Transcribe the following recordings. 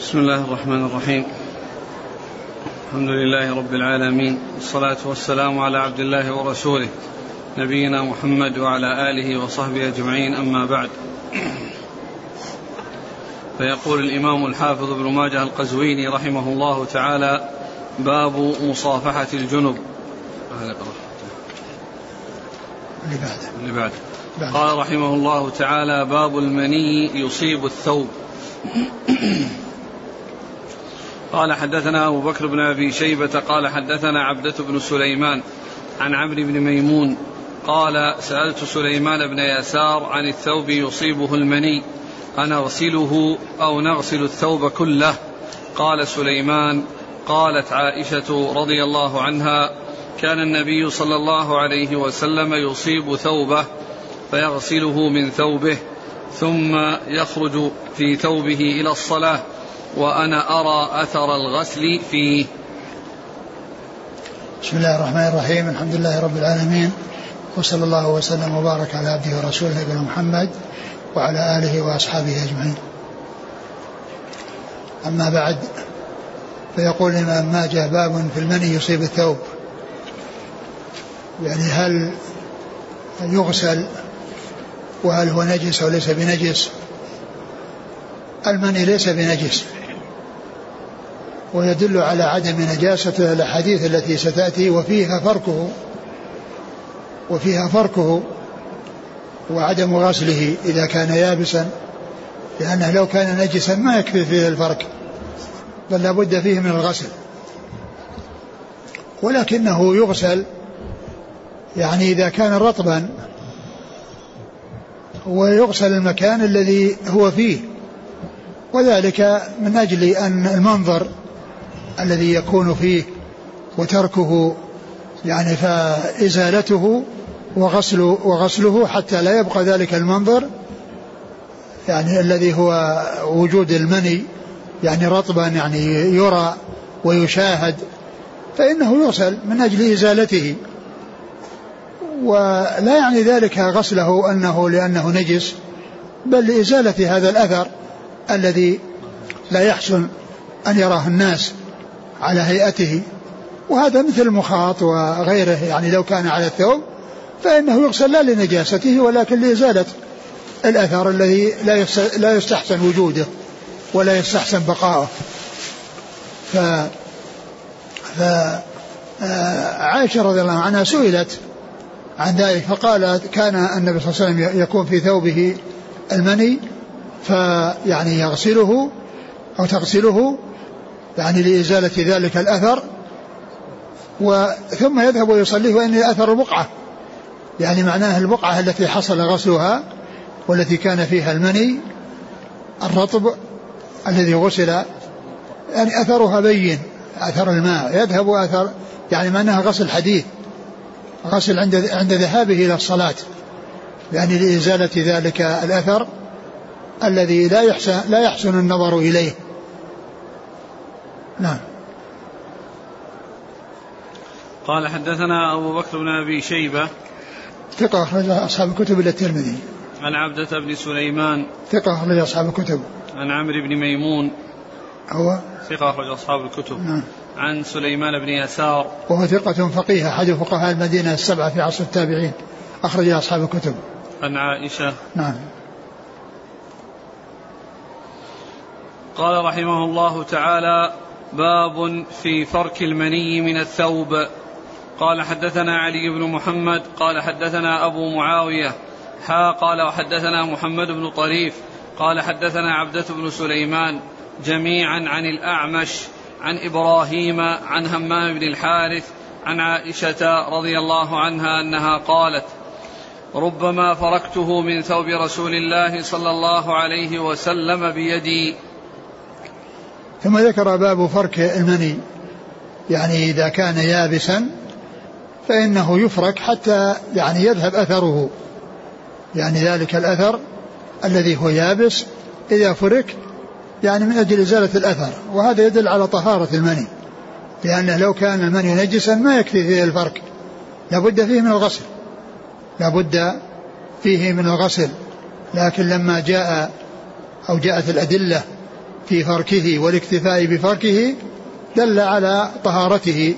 بسم الله الرحمن الرحيم. الحمد لله رب العالمين. والصلاة والسلام على عبد الله ورسوله. نبينا محمد وعلى آله وصحبه أجمعين. أما بعد. فيقول الإمام الحافظ ابن ماجه القزويني رحمه الله تعالى باب مصافحة الجنب. اللي بعده. قال رحمه الله تعالى باب المني يصيب الثوب. قال حدثنا أبو بكر بن أبي شيبة قال حدثنا عبدة بن سليمان عن عمرو بن ميمون قال سألت سليمان بن يسار عن الثوب يصيبه المني أنغسله أو نغسل الثوب كله؟ قال سليمان قالت عائشة رضي الله عنها كان النبي صلى الله عليه وسلم يصيب ثوبه فيغسله من ثوبه ثم يخرج في ثوبه إلى الصلاة. وأنا أرى أثر الغسل فيه بسم الله الرحمن الرحيم. الحمد لله رب العالمين. وصلى الله وسلم وبارك على عبده ورسوله نبينا محمد وعلى آله وأصحابه أجمعين. أما بعد فيقول الإمام ماجه باب في المني يصيب الثوب. يعني هل يغسل؟ وهل هو نجس أو ليس بنجس؟ المني ليس بنجس. ويدل على عدم نجاسته الأحاديث التي ستأتي وفيها فرقه وفيها فرقه وعدم غسله إذا كان يابسا لأنه لو كان نجسا ما يكفي فيه الفرق بل لابد فيه من الغسل. ولكنه يغسل يعني إذا كان رطبا ويغسل المكان الذي هو فيه. وذلك من أجل أن المنظر الذي يكون فيه وتركه يعني فإزالته وغسل وغسله حتى لا يبقى ذلك المنظر يعني الذي هو وجود المني يعني رطبا يعني يرى ويشاهد فإنه يغسل من أجل إزالته. ولا يعني ذلك غسله أنه لأنه نجس بل لإزالة هذا الأثر الذي لا يحسن أن يراه الناس. على هيئته. وهذا مثل المخاط وغيره يعني لو كان على الثوب فإنه يغسل لا لنجاسته ولكن لإزالة الأثر الذي لا لا يستحسن وجوده ولا يستحسن بقاؤه ف ف آه، عائشة رضي الله عنها سئلت عن ذلك فقالت كان النبي صلى الله عليه وسلم يكون في ثوبه المني فيعني يغسله أو تغسله يعني لإزالة ذلك الأثر وثم يذهب ويصليه وإن أثر البقعة. يعني معناه البقعة التي حصل غسلها والتي كان فيها المني الرطب الذي غسل يعني أثرها بين أثر الماء. يذهب أثر يعني معناها غسل حديث غسل عند عند ذهابه إلى الصلاة. يعني لإزالة ذلك الأثر الذي لا يحسن لا يحسن النظر إليه. نعم. قال حدثنا أبو بكر بن أبي شيبة. ثقة أخرج أصحاب الكتب إلى الترمذي. عن عبدة بن سليمان. ثقة أخرج أصحاب الكتب. عن عمرو بن ميمون. هو؟ ثقة أخرج أصحاب الكتب. نعم. عن سليمان بن يسار. وهو ثقة فقيه أحد فقهاء المدينة السبعة في عصر التابعين. أخرج أصحاب الكتب. عن عائشة. نعم. قال رحمه الله تعالى باب في فرك المني من الثوب. قال حدثنا علي بن محمد قال حدثنا أبو معاوية. حا قال وحدثنا محمد بن طريف. قال حدثنا عبدة بن سليمان جميعا عن الأعمش عن إبراهيم عن همام بن الحارث عن عائشة رضي الله عنها أنها قالت ربما فركته من ثوب رسول الله صلى الله عليه وسلم بيدي ثم ذكر باب فرك المني. يعني إذا كان يابسا فإنه يفرك حتى يعني يذهب أثره. يعني ذلك الأثر الذي هو يابس إذا فرك يعني من أجل إزالة الأثر. وهذا يدل على طهارة المني. لأنه لو كان المني نجسا ما يكفي فيه الفرق لابد فيه من الغسل. لابد فيه من الغسل. لكن لما جاء أو جاءت الأدلة في فركه والاكتفاء بفركه دل على طهارته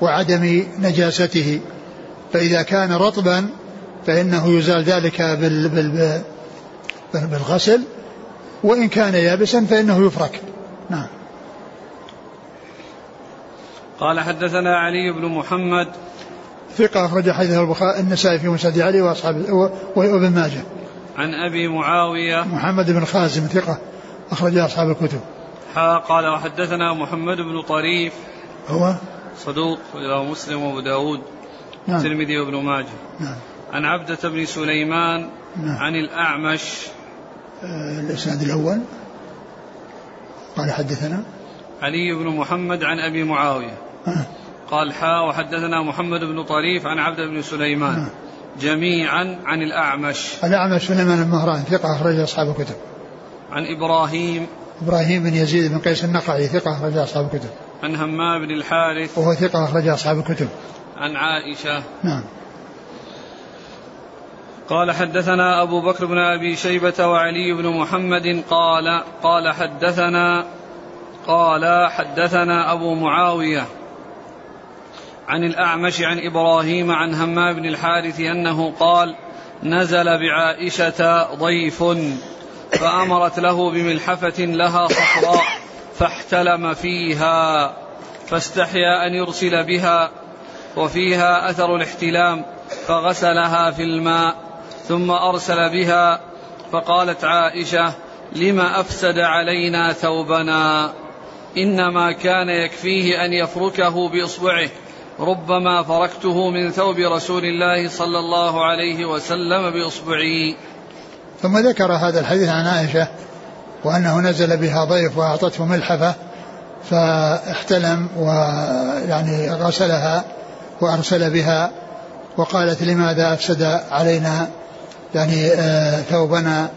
وعدم نجاسته. فإذا كان رطبا فإنه يزال ذلك بال بال بالغسل. وإن كان يابسا فإنه يفرك. نعم. قال حدثنا علي بن محمد. ثقة أخرج حديثه البخاري النسائي في مسند علي وأصحاب وابن ماجه. عن أبي معاوية. محمد بن خازم ثقة. أخرج أصحاب الكتب. ها قال وحدثنا محمد بن طريف. هو؟ صدوق رواه مسلم وأبو داود. نعم. الترمذي وابن ماجه. نعم. عن عبدة بن سليمان نعم. عن الأعمش. آه الإسناد الأول. قال حدثنا. علي بن محمد عن أبي معاوية. آه. قال حا وحدثنا محمد بن طريف عن عبد بن سليمان. آه جميعا عن الأعمش. الأعمش سليمان المهران ثقة أخرج أصحاب الكتب. عن إبراهيم إبراهيم بن يزيد بن قيس النقعي ثقة أخرج أصحاب الكتب. عن همام بن الحارث وهو ثقة أخرج أصحاب الكتب. عن عائشة. نعم. قال حدثنا أبو بكر بن أبي شيبة وعلي بن محمد قال قال حدثنا قال حدثنا أبو معاوية عن الأعمش عن إبراهيم عن همام بن الحارث أنه قال نزل بعائشة ضيف. فأمرت له بملحفة لها صفراء فاحتلم فيها فاستحيا أن يرسل بها وفيها أثر الاحتلام فغسلها في الماء ثم أرسل بها فقالت عائشة لما أفسد علينا ثوبنا؟ إنما كان يكفيه أن يفركه بإصبعه ربما فركته من ثوب رسول الله صلى الله عليه وسلم بإصبعي. ثم ذكر هذا الحديث عن عائشة وأنه نزل بها ضيف وأعطته ملحفة فاحتلم ويعني غسلها وأرسل بها وقالت لماذا أفسد علينا يعني آه ثوبنا؟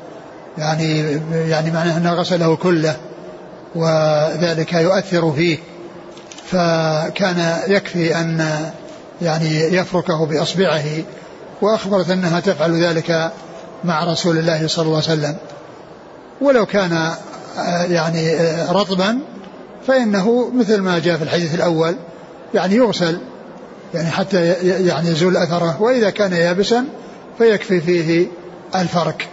يعني يعني معناه أنه غسله كله وذلك يؤثر فيه. فكان يكفي أن يعني يفركه بأصبعه وأخبرت أنها تفعل ذلك مع رسول الله صلى الله عليه وسلم. ولو كان آه، يعني آه، رطبا فإنه مثل ما جاء في الحديث الأول يعني يغسل يعني حتى يعني يزول أثره وإذا كان يابسا فيكفي فيه الفرك.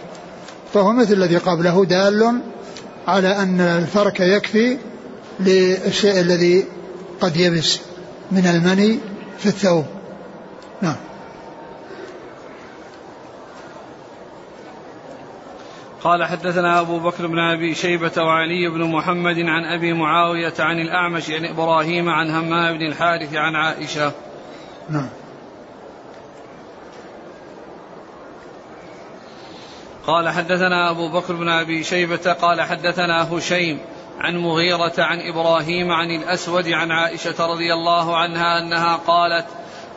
فهو مثل الذي قبله دال على أن الفرك يكفي للشيء الذي قد يبس من المني في الثوب. نعم. قال حدثنا أبو بكر بن أبي شيبة وعلي بن محمد عن أبي معاوية عن الأعمش عن إبراهيم عن همام بن الحارث عن عائشة. نعم. قال حدثنا أبو بكر بن أبي شيبة قال حدثنا هشيم عن مغيرة عن إبراهيم عن الأسود عن عائشة رضي الله عنها أنها قالت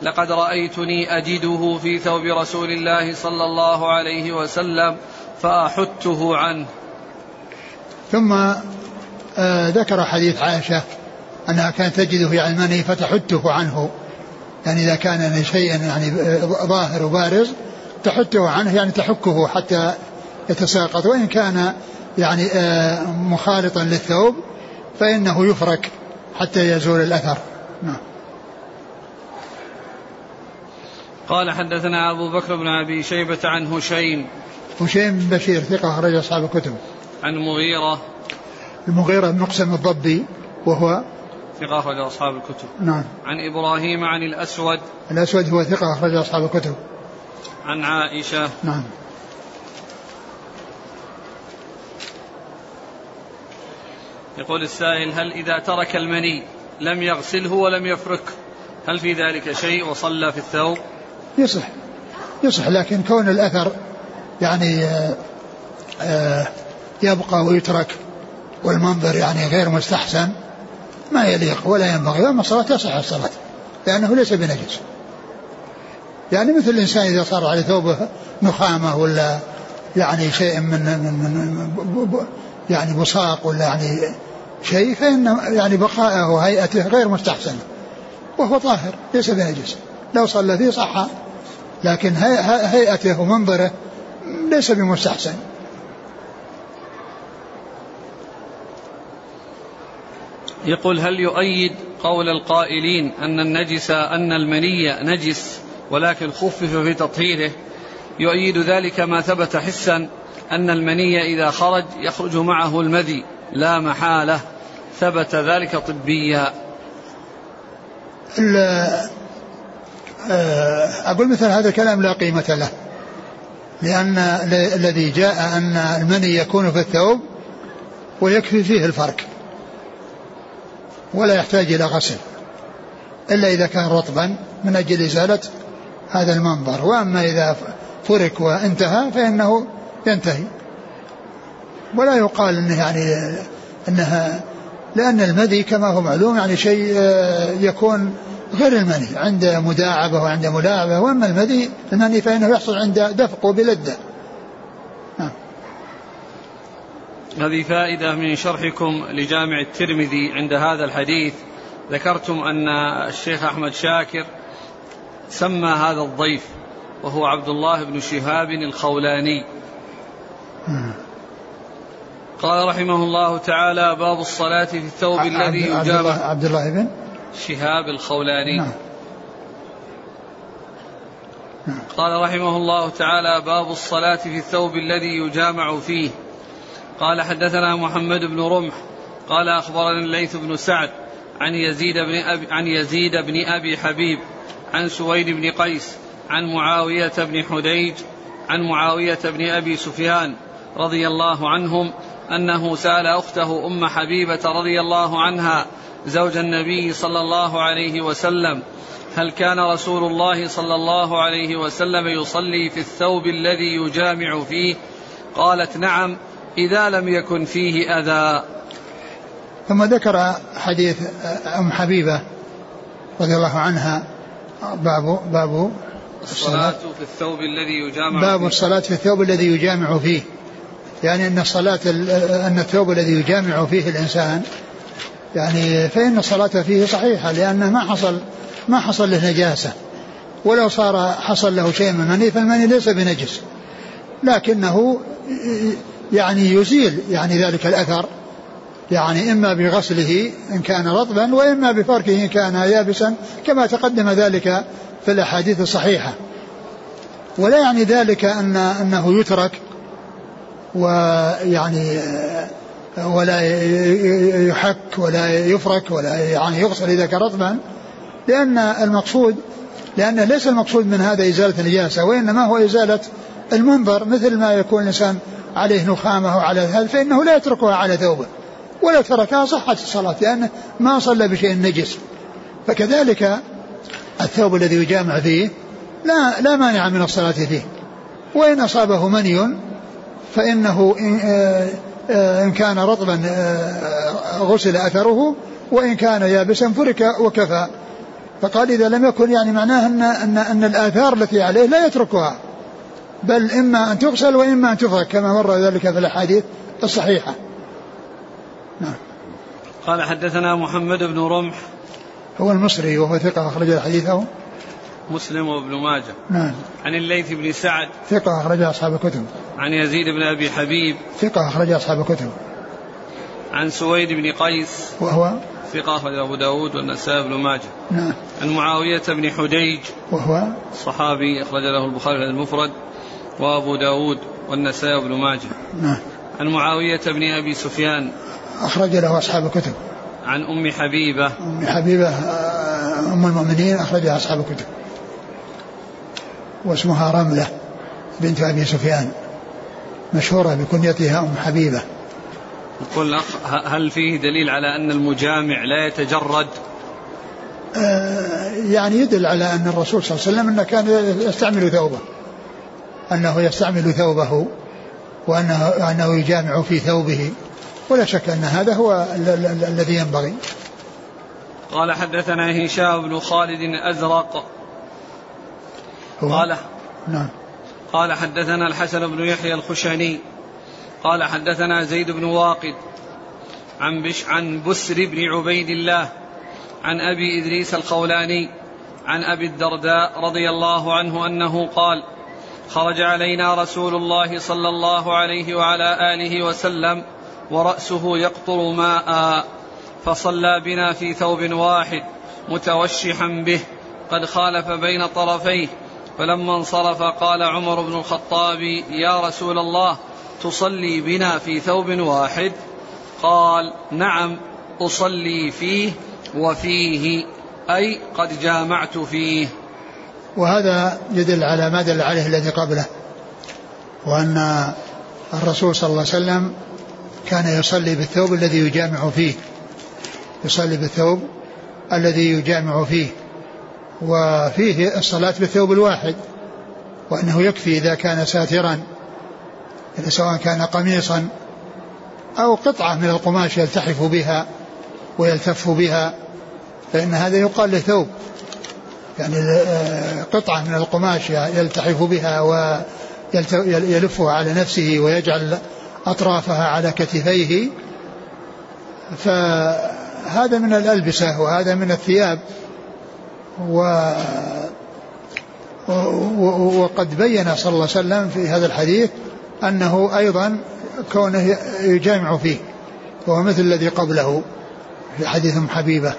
لقد رأيتني أجده في ثوب رسول الله صلى الله عليه وسلم فأحته عنه. ثم آه ذكر حديث عائشة أنها كانت تجده يعني المني فتحته عنه. يعني إذا كان شيئا يعني ظاهر وبارز تحته عنه يعني تحكه حتى يتساقط. وإن كان يعني آه مخالطا للثوب فإنه يفرك حتى يزول الأثر. نعم. قال حدثنا أبو بكر بن أبي شيبة عن هشيم هشيم بن بشير ثقة أخرج أصحاب الكتب. عن مغيرة المغيرة بن مقسم الضبي وهو ثقة أخرج أصحاب الكتب. نعم. عن إبراهيم عن الأسود. الأسود هو ثقة أخرج أصحاب الكتب. عن عائشة. نعم. يقول السائل هل إذا ترك المني لم يغسله ولم يفرك هل في ذلك شيء وصلى في الثوب؟ يصح يصح لكن كون الأثر يعني آه، آه، يبقى ويترك والمنظر يعني غير مستحسن. ما يليق ولا ينبغي أما الصلاة تصح الصلاة لأنه ليس بنجس. يعني مثل الإنسان إذا صار على ثوبه نخامة ولا يعني شيء من, من, من يعني بصاق ولا يعني شيء فإن يعني بقائه وهيئته غير مستحسن وهو طاهر ليس بنجس. لو صلى فيه صح لكن هيئته ومنظره ليس بمستحسن. يقول هل يؤيد قول القائلين أن النجس أن المني نجس ولكن خفف في تطهيره؟ يؤيد ذلك ما ثبت حسا أن المني إذا خرج يخرج معه المذي لا محالة. ثبت ذلك طبيا. آه، أقول مثل هذا الكلام لا قيمة له. لأن الذي جاء أن المني يكون في الثوب ويكفي فيه الفرق ولا يحتاج إلى غسل إلا إذا كان رطبا من أجل إزالة هذا المنظر. وأما إذا فرك وانتهى فإنه ينتهي. ولا يقال إنه يعني إنها لأن المذي كما هو معلوم يعني شيء آه، يكون غير المني عند مداعبة وعند ملاعبة. وأما المذي المني فإنه يحصل عند دفق وبلده نعم. هذه فائدة من شرحكم لجامع الترمذي. عند هذا الحديث ذكرتم أن الشيخ أحمد شاكر سمى هذا الضيف وهو عبد الله بن شهاب الخولاني. قال رحمه الله تعالى باب الصلاة في الثوب الذي يجامع عبد الله بن شهاب الخولاني نعم. نعم. قال رحمه الله تعالى باب الصلاة في الثوب الذي يجامع فيه قال حدثنا محمد بن رمح قال أخبرنا الليث بن سعد عن يزيد بن أبي عن يزيد بن أبي حبيب عن سويد بن قيس عن معاوية بن حديج عن معاوية بن أبي سفيان رضي الله عنهم أنه سأل أخته أم حبيبة رضي الله عنها زوج النبي صلى الله عليه وسلم. هل كان رسول الله صلى الله عليه وسلم يصلي في الثوب الذي يجامع فيه؟ قالت نعم إذا لم يكن فيه أذى. ثم ذكر حديث أم حبيبة رضي الله عنها باب باب الصلاة. في الثوب الذي يجامع باب فيه. الصلاة في الثوب الذي يجامع فيه. يعني أن الصلاة أن الثوب الذي يجامع فيه الإنسان يعني فإن الصلاة فيه صحيحة لأنه ما حصل ما حصل له نجاسة. ولو صار حصل له شيء من المني فالمني ليس بنجس. لكنه يعني يزيل يعني ذلك الأثر يعني إما بغسله إن كان رطبا وإما بفركه إن كان يابسا كما تقدم ذلك في الأحاديث الصحيحة. ولا يعني ذلك أن أنه يترك ويعني ولا يحك ولا يفرك ولا يعني يغسل إذا كان رطبا لأن المقصود لأن ليس المقصود من هذا إزالة النجاسة وإنما هو إزالة المنظر مثل ما يكون الإنسان عليه نخامة وعلى هذا فإنه لا يتركها على ثوبه ولا تركها صحت الصلاة لأنه ما صلى بشيء نجس. فكذلك الثوب الذي يجامع فيه لا لا مانع من الصلاة فيه. وإن أصابه مني فإنه إن, آه، آه، إن كان رطبا آه، غسل أثره وإن كان يابسا فرك وكفى. فقال إذا لم يكن يعني معناه أن, أن, أن الآثار التي عليه لا يتركها. بل إما أن تغسل وإما أن تفرك كما مر ذلك في الأحاديث الصحيحة. نعم. قال حدثنا محمد بن رمح. هو المصري وهو ثقة أخرج حديثه. مسلم وابن ماجه. نعم. عن الليث بن سعد. ثقة أخرج أصحاب الكتب. عن يزيد بن أبي حبيب. ثقة أخرج أصحاب الكتب. عن سويد بن قيس. وهو؟ ثقة أخرج أبو داود والنسائي بن ماجه. نعم. عن معاوية بن حديج وهو؟ صحابي أخرج له البخاري المفرد. وأبو داود والنسائي بن ماجه. نعم. عن معاوية بن أبي سفيان. أخرج له أصحاب الكتب. عن أم حبيبة. أم حبيبة آه، أم المؤمنين أخرجها أصحاب الكتب. واسمها رملة بنت أبي سفيان مشهورة بكنيتها أم حبيبة. يقول هل فيه دليل على أن المجامع لا يتجرد؟ آه، يعني يدل على أن الرسول صلى الله عليه وسلم أنه كان يستعمل ثوبه أنه يستعمل ثوبه وأنه أنه يجامع في ثوبه ولا شك أن هذا هو الذي ينبغي. قال حدثنا هشام بن خالد الأزرق قال نعم. قال حدثنا الحسن بن يحيى الخشني. قال حدثنا زيد بن واقد عن بش عن بسر بن عبيد الله عن أبي إدريس الخولاني عن أبي الدرداء رضي الله عنه أنه قال خرج علينا رسول الله صلى الله عليه وعلى آله وسلم ورأسه يقطر ماء فصلى بنا في ثوب واحد متوشحا به قد خالف بين طرفيه فلما انصرف قال عمر بن الخطاب يا رسول الله تصلي بنا في ثوب واحد؟ قال نعم أصلي فيه وفيه أي قد جامعت فيه. وهذا يدل على ما دل عليه الذي قبله وأن الرسول صلى الله عليه وسلم كان يصلي بالثوب الذي يجامع فيه يصلي بالثوب الذي يجامع فيه. وفيه الصلاة بالثوب الواحد وأنه يكفي إذا كان ساترا إذا سواء كان قميصا أو قطعة من القماش يلتحف بها ويلتف بها فإن هذا يقال له ثوب. يعني قطعة من القماش يلتحف بها ويلفها على نفسه ويجعل أطرافها على كتفيه. فهذا من الألبسة وهذا من الثياب. و وقد بين صلى الله عليه وسلم في هذا الحديث أنه أيضا كونه يجامع فيه وهو مثل الذي قبله في حديث حبيبة.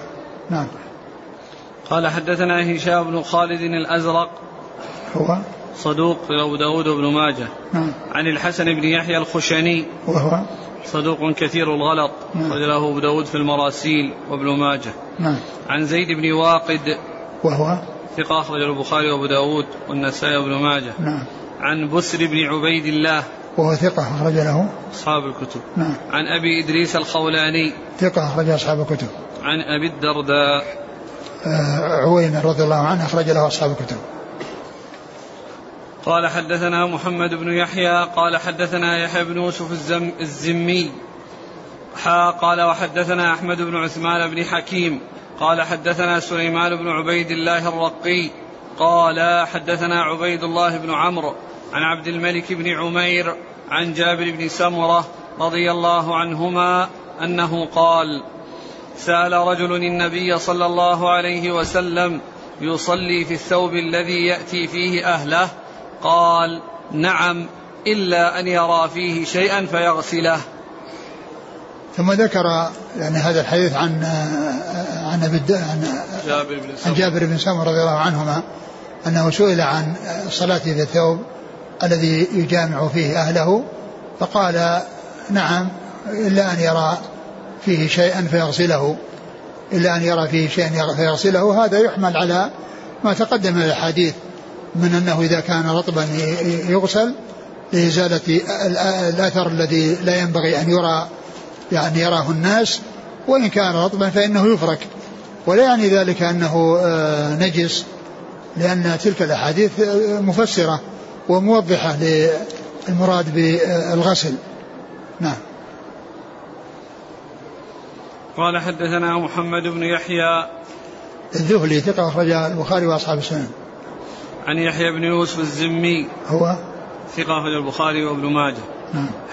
نعم. قال حدثنا هشام بن خالد الأزرق هو؟ صدوق في أبو داود بن ماجه. نعم. عن الحسن بن يحيى الخشني وهو؟ صدوق كثير الغلط نعم. له أبو داود في المراسيل وابن ماجه. نعم. عن زيد بن واقد وهو ثقة أخرج البخاري وأبو داود والنسائي وابن ماجه. نعم. عن بسر بن عبيد الله. وهو ثقة أخرج له. أصحاب الكتب. نعم. عن أبي إدريس الخولاني. ثقة أخرج أصحاب الكتب. عن أبي الدرداء. آه عويمر رضي الله عنه أخرج له أصحاب الكتب. قال حدثنا محمد بن يحيى قال حدثنا يحيى بن يوسف الزم الزمي. حا قال وحدثنا أحمد بن عثمان بن حكيم. قال حدثنا سليمان بن عبيد الله الرقي قال حدثنا عبيد الله بن عمرو عن عبد الملك بن عمير عن جابر بن سمرة رضي الله عنهما أنه قال سأل رجل النبي صلى الله عليه وسلم يصلي في الثوب الذي يأتي فيه أهله؟ قال نعم إلا أن يرى فيه شيئا فيغسله. ثم ذكر يعني هذا الحديث عن عن عن جابر بن عن جابر بن سمر رضي الله عنهما أنه سئل عن صلاته في الثوب الذي يجامع فيه أهله فقال نعم إلا أن يرى فيه شيئا فيغسله. إلا أن يرى فيه شيئا فيغسله. هذا يحمل على ما تقدم من الأحاديث من أنه إذا كان رطبا يغسل لإزالة الأثر الذي لا ينبغي أن يرى يعني يراه الناس وإن كان رطبا فإنه يفرك. ولا يعني ذلك أنه آه، نجس لأن تلك الأحاديث آه، مفسرة وموضحة للمراد بالغسل. نعم. قال حدثنا محمد بن يحيى. الذهلي ثقة أخرج البخاري وأصحاب السنن. عن يحيى بن يوسف الزمي. هو؟ ثقة أخرج البخاري وابن ماجه.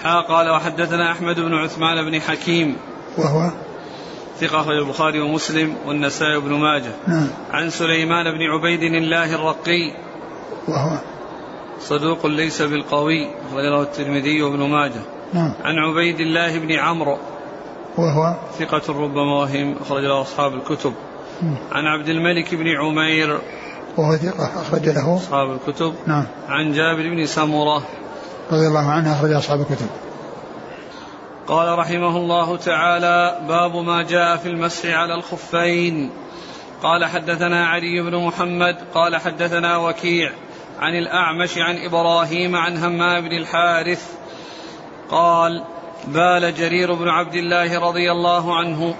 حا قال وحدثنا أحمد بن عثمان بن حكيم. وهو؟ ثقة أخرج البخاري ومسلم والنسائي بن ماجه. نعم. عن سليمان بن عبيد الله الرقي. وهو؟ صدوق ليس بالقوي أخرج له الترمذي وابن ماجه. نعم. عن عبيد الله بن عمرو. وهو؟ ثقة ربما وهم أخرج له أصحاب الكتب. نعم. عن عبد الملك بن عمير. وهو ثقة أخرج له؟ أصحاب الكتب. نعم. عن جابر بن سمرة. رضي الله عنه أخرج أصحاب الكتب. قال رحمه الله تعالى باب ما جاء في المسح على الخفين. قال حدثنا علي بن محمد قال حدثنا وكيع عن الأعمش عن إبراهيم عن همام بن الحارث قال بال جرير بن عبد الله رضي الله عنه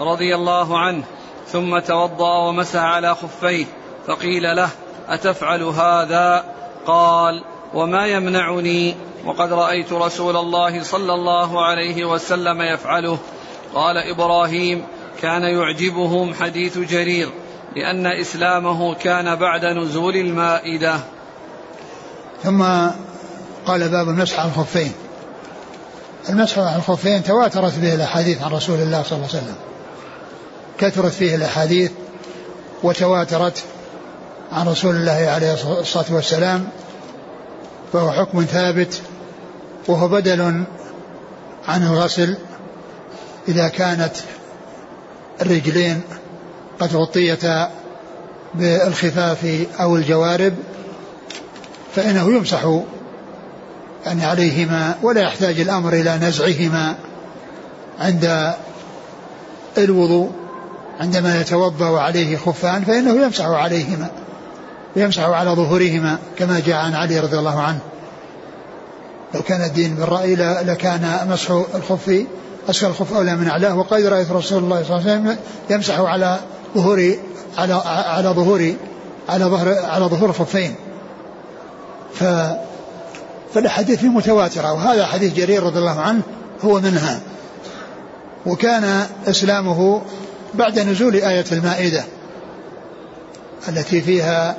رضي الله عنه ثم توضأ ومسح على خفيه فقيل له أتفعل هذا؟ قال وما يمنعني وقد رأيت رسول الله صلى الله عليه وسلم يفعله. قال إبراهيم كان يعجبهم حديث جرير لأن إسلامه كان بعد نزول المائدة. ثم قال باب المسح على الخفين المسح على الخفين تواترت به الأحاديث عن رسول الله صلى الله عليه وسلم. كثرت فيه الأحاديث وتواترت عن رسول الله عليه الصلاة والسلام فهو حكم ثابت وهو بدل عن الغسل إذا كانت الرجلين قد غطيتا بالخفاف أو الجوارب فإنه يمسح يعني عليهما ولا يحتاج الأمر إلى نزعهما عند الوضوء عندما يتوضأ وعليه خفان فإنه يمسح عليهما. يمسح على ظهورهما كما جاء عن علي رضي الله عنه. لو كان الدين بالرأي لكان مسح الخف أسفل الخف أولى من أعلاه. وقد رأيت رسول الله صلى الله عليه وسلم يمسح على ظهور على على ظهور على ظهر على ظهور الخفين. ف فالاحاديث متواترة. وهذا حديث جرير رضي الله عنه هو منها. وكان إسلامه بعد نزول آية المائدة التي فيها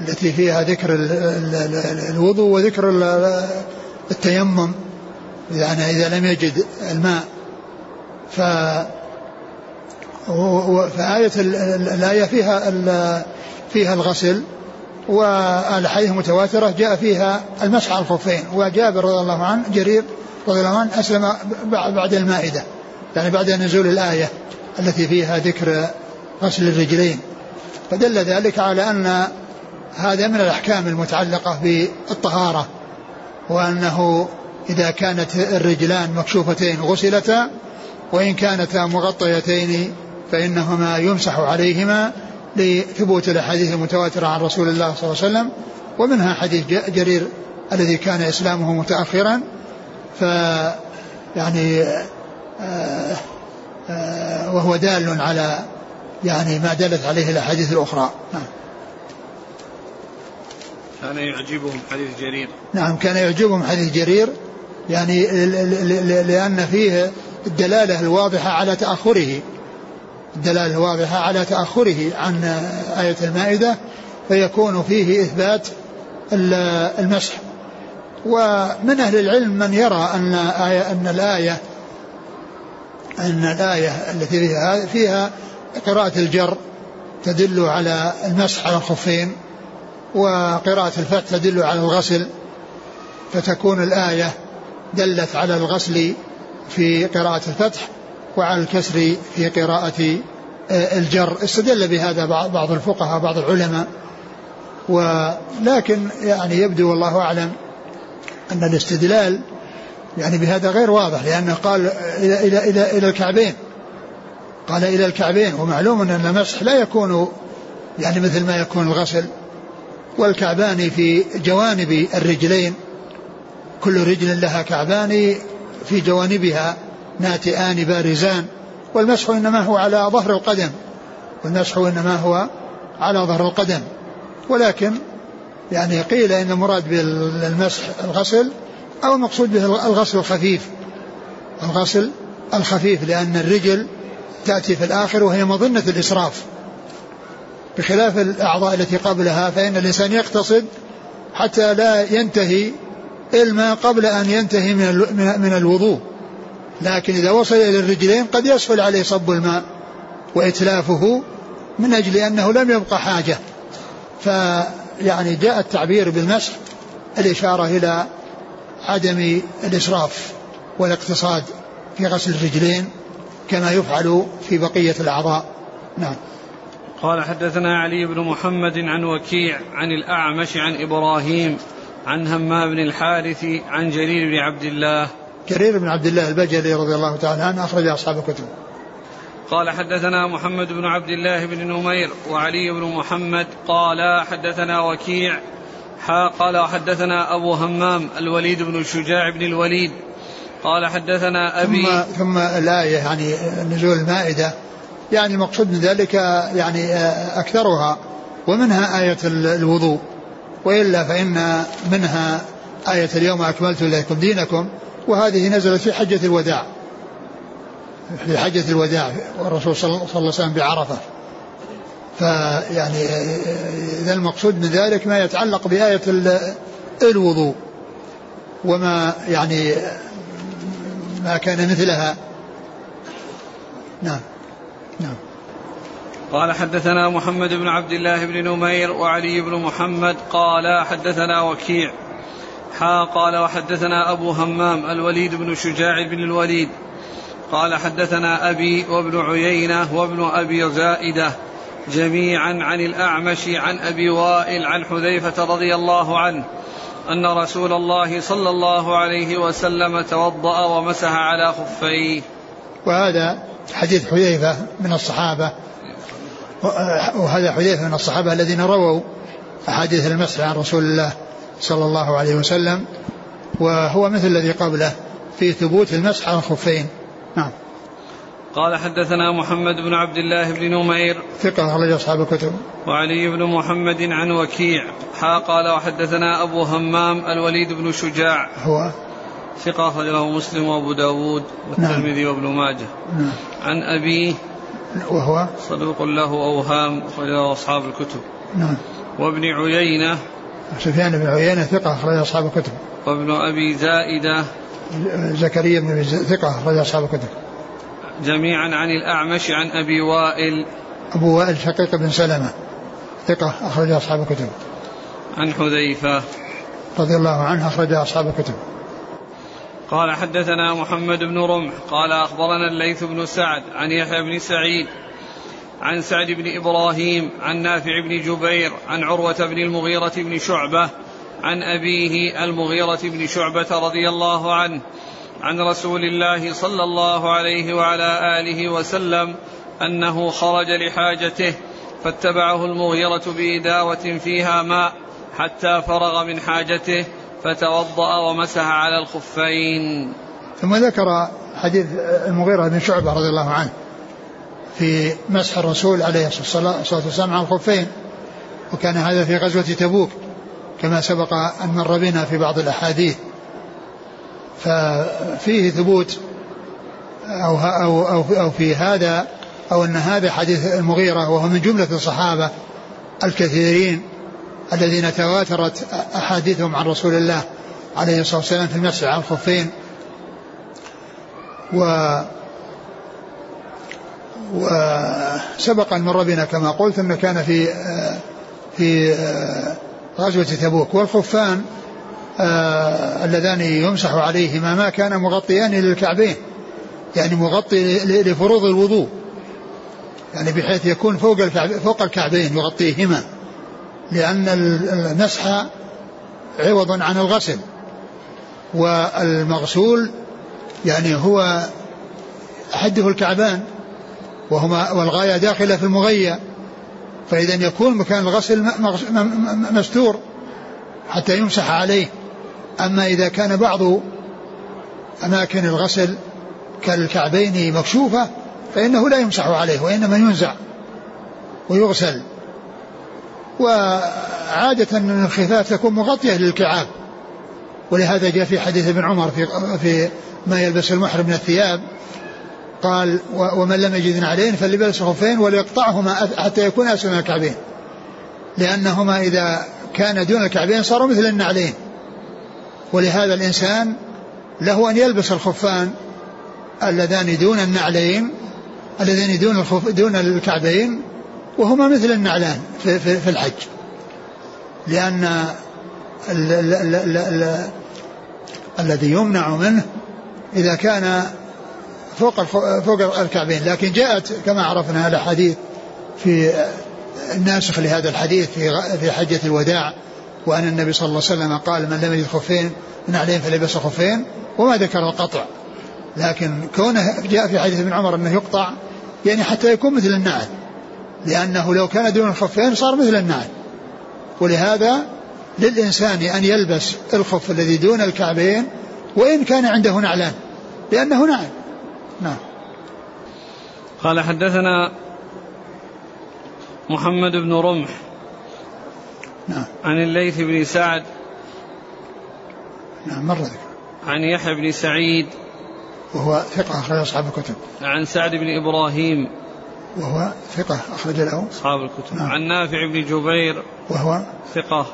التي فيها ذكر الوضوء وذكر التيمم. يعني إذا لم يجد الماء. ف فآية الآية فيها فيها الغسل والحديث متواترة. جاء فيها المسح على الخفين. وجابر رضي الله عنه جرير رضي الله عنه أسلم بعد المائدة. يعني بعد نزول الآية التي فيها ذكر غسل الرجلين. فدل ذلك على أن هذا من الأحكام المتعلقة بالطهارة وأنه إذا كانت الرجلان مكشوفتين غسلتا وإن كانتا مغطيتين فإنهما يمسح عليهما لثبوت الأحاديث المتواترة عن رسول الله صلى الله عليه وسلم ومنها حديث جرير الذي كان إسلامه متأخرا ف يعني آه آه وهو دال على يعني ما دلت عليه الأحاديث الأخرى. نعم. كان يعجبهم حديث جرير. نعم كان يعجبهم حديث جرير. يعني لأن فيه الدلالة الواضحة على تأخره. الدلالة الواضحة على تأخره عن آية المائدة فيكون فيه إثبات المسح. ومن أهل العلم من يرى أن آية أن الآية أن الآية التي فيها فيها قراءة الجر تدل على المسح على الخفين. وقراءة الفتح تدل على الغسل فتكون الآية دلت على الغسل في قراءة الفتح وعلى الكسر في قراءة آه، الجر. استدل بهذا بعض الفقهاء بعض العلماء. ولكن يعني يبدو والله أعلم أن الاستدلال يعني بهذا غير واضح لأنه قال إلى, إلى, إلى, إلى الكعبين. قال إلى الكعبين ومعلوم أن المسح لا يكون يعني مثل ما يكون الغسل. والكعبان في جوانب الرجلين. كل رجل لها كعبان في جوانبها ناتئان بارزان. والمسح إنما هو على ظهر القدم. والمسح إنما هو على ظهر القدم. ولكن يعني قيل إن المراد بالمسح الغسل أو المقصود به الغسل الخفيف. الغسل الخفيف لأن الرجل تأتي في الآخر وهي مظنة الإسراف. بخلاف الأعضاء التي قبلها فإن الإنسان يقتصد حتى لا ينتهي الماء قبل أن ينتهي من من الوضوء. لكن إذا وصل إلى الرجلين قد يسهل عليه صب الماء وإتلافه من أجل أنه لم يبقى حاجة. فيعني جاء التعبير بالمسح الإشارة إلى عدم الإسراف والاقتصاد في غسل الرجلين كما يفعل في بقية الأعضاء. نعم. قال حدثنا علي بن محمد عن وكيع عن الأعمش عن إبراهيم عن همام بن الحارث عن جرير بن عبد الله. جرير بن عبد الله البجلي رضي الله تعالى عنه أخرج أصحاب الكتب. قال حدثنا محمد بن عبد الله بن نمير وعلي بن محمد قال حدثنا وكيع قال حدثنا أبو همام الوليد بن الشجاع بن الوليد. قال حدثنا أبي ثم, ثم الآية يعني نزول المائدة يعني المقصود من ذلك يعني أكثرها ومنها آية الوضوء. وإلا فإن منها آية اليوم أكملت لكم دينكم وهذه نزلت في حجة الوداع. في حجة الوداع والرسول صلى الله عليه وسلم بعرفة. فيعني إذا المقصود من ذلك ما يتعلق بآية الوضوء. وما يعني ما كان مثلها. نعم. نعم. قال حدثنا محمد بن عبد الله بن نمير وعلي بن محمد قال حدثنا وكيع. حا قال وحدثنا أبو همام الوليد بن شجاع بن الوليد. قال حدثنا أبي وابن عيينة وابن أبي زائدة جميعا عن الأعمش عن أبي وائل عن حذيفة رضي الله عنه أن رسول الله صلى الله عليه وسلم توضأ ومسح على خفيه. وهذا حديث حذيفة من الصحابة وهذا حذيفة من الصحابة الذين رووا أحاديث المسح عن رسول الله صلى الله عليه وسلم وهو مثل الذي قبله في ثبوت المسح على الخفين نعم. قال حدثنا محمد بن عبد الله بن نمير ثقة أخرج أصحاب الكتب. وعلي بن محمد عن وكيع. حا قال وحدثنا أبو همام الوليد بن شجاع. هو ثقة أخرج له مسلم وأبو داود والترمذي نعم. وابن ماجه. نعم. عن أبيه وهو؟ صدوق له أوهام أخرج له أصحاب الكتب. نعم. وابن عيينة. سفيان بن عيينة ثقة أخرج أصحاب الكتب. وابن أبي زائدة. زكريا بن ثقة أخرج أصحاب الكتب. جميعا عن الأعمش عن أبي وائل. أبو وائل شقيق بن سلمة. ثقة أخرج أصحاب الكتب. عن حذيفة. رضي الله عنه أخرج أصحاب الكتب. قال حدثنا محمد بن رمح قال أخبرنا الليث بن سعد عن يحيى بن سعيد عن سعد بن إبراهيم عن نافع بن جبير عن عروة بن المغيرة بن شعبة عن أبيه المغيرة بن شعبة رضي الله عنه عن رسول الله صلى الله عليه وعلى آله وسلم أنه خرج لحاجته فاتبعه المغيرة بإداوة فيها ماء حتى فرغ من حاجته فتوضأ ومسح على الخفين. ثم ذكر حديث المغيرة بن شعبة رضي الله عنه في مسح الرسول عليه الصلاة والسلام على الخفين وكان هذا في غزوة تبوك كما سبق أن مر بنا في بعض الأحاديث. ففيه ثبوت أو, أو, أو, أو في هذا أو أن هذا حديث المغيرة وهو من جملة الصحابة الكثيرين الذين تواترت أحاديثهم عن رسول الله عليه الصلاة والسلام في المسح على الخفين و وسبق أن مر بنا كما قلت أنه كان في في غزوة تبوك. والخفان آه اللذان يمسح عليهما ما كان مغطيان للكعبين يعني مغطي لفروض الوضوء يعني بحيث يكون فوق فوق الكعبين يغطيهما. لأن المسح عوض عن الغسل والمغسول يعني هو حده الكعبان وهما والغاية داخلة في المغية فإذا يكون مكان الغسل مستور حتى يمسح عليه. أما إذا كان بعض أماكن الغسل كالكعبين مكشوفة فإنه لا يمسح عليه وإنما ينزع ويغسل. وعادة أن الخفاف تكون مغطية للكعاب. ولهذا جاء في حديث ابن عمر في في ما يلبس المحرم من الثياب. قال ومن لم يجد عليه فليلبس خفين وليقطعهما حتى يكون أسفل من الكعبين. لأنهما إذا كان دون الكعبين صاروا مثل النعلين ولهذا الإنسان له أن يلبس الخفان اللذان دون النعلين اللذان دون الخف دون الكعبين وهما مثل النعلان في, في, في الحج. لأن ال ال ال ال ال الذي يمنع منه إذا كان فوق فوق الكعبين. لكن جاءت كما عرفنا الأحاديث في الناسخ لهذا الحديث في في حجة الوداع وأن النبي صلى الله عليه وسلم قال من لم يجد خفين من عليهم فليبس خفين وما ذكر القطع. لكن كونه جاء في حديث ابن عمر أنه يقطع يعني حتى يكون مثل النعل. لأنه لو كان دون الخفين صار مثل النعل ولهذا للإنسان أن يلبس الخف الذي دون الكعبين وإن كان عنده نعلان لأنه نعل. نعم. قال حدثنا محمد بن رمح نعم. عن الليث بن سعد نعم مر ذكر. عن يحيى بن سعيد وهو ثقة أخرج أصحاب الكتب. عن سعد بن إبراهيم وهو ثقة أخرج له. أصحاب الكتب. نعم. عن نافع بن جبير وهو ثقة.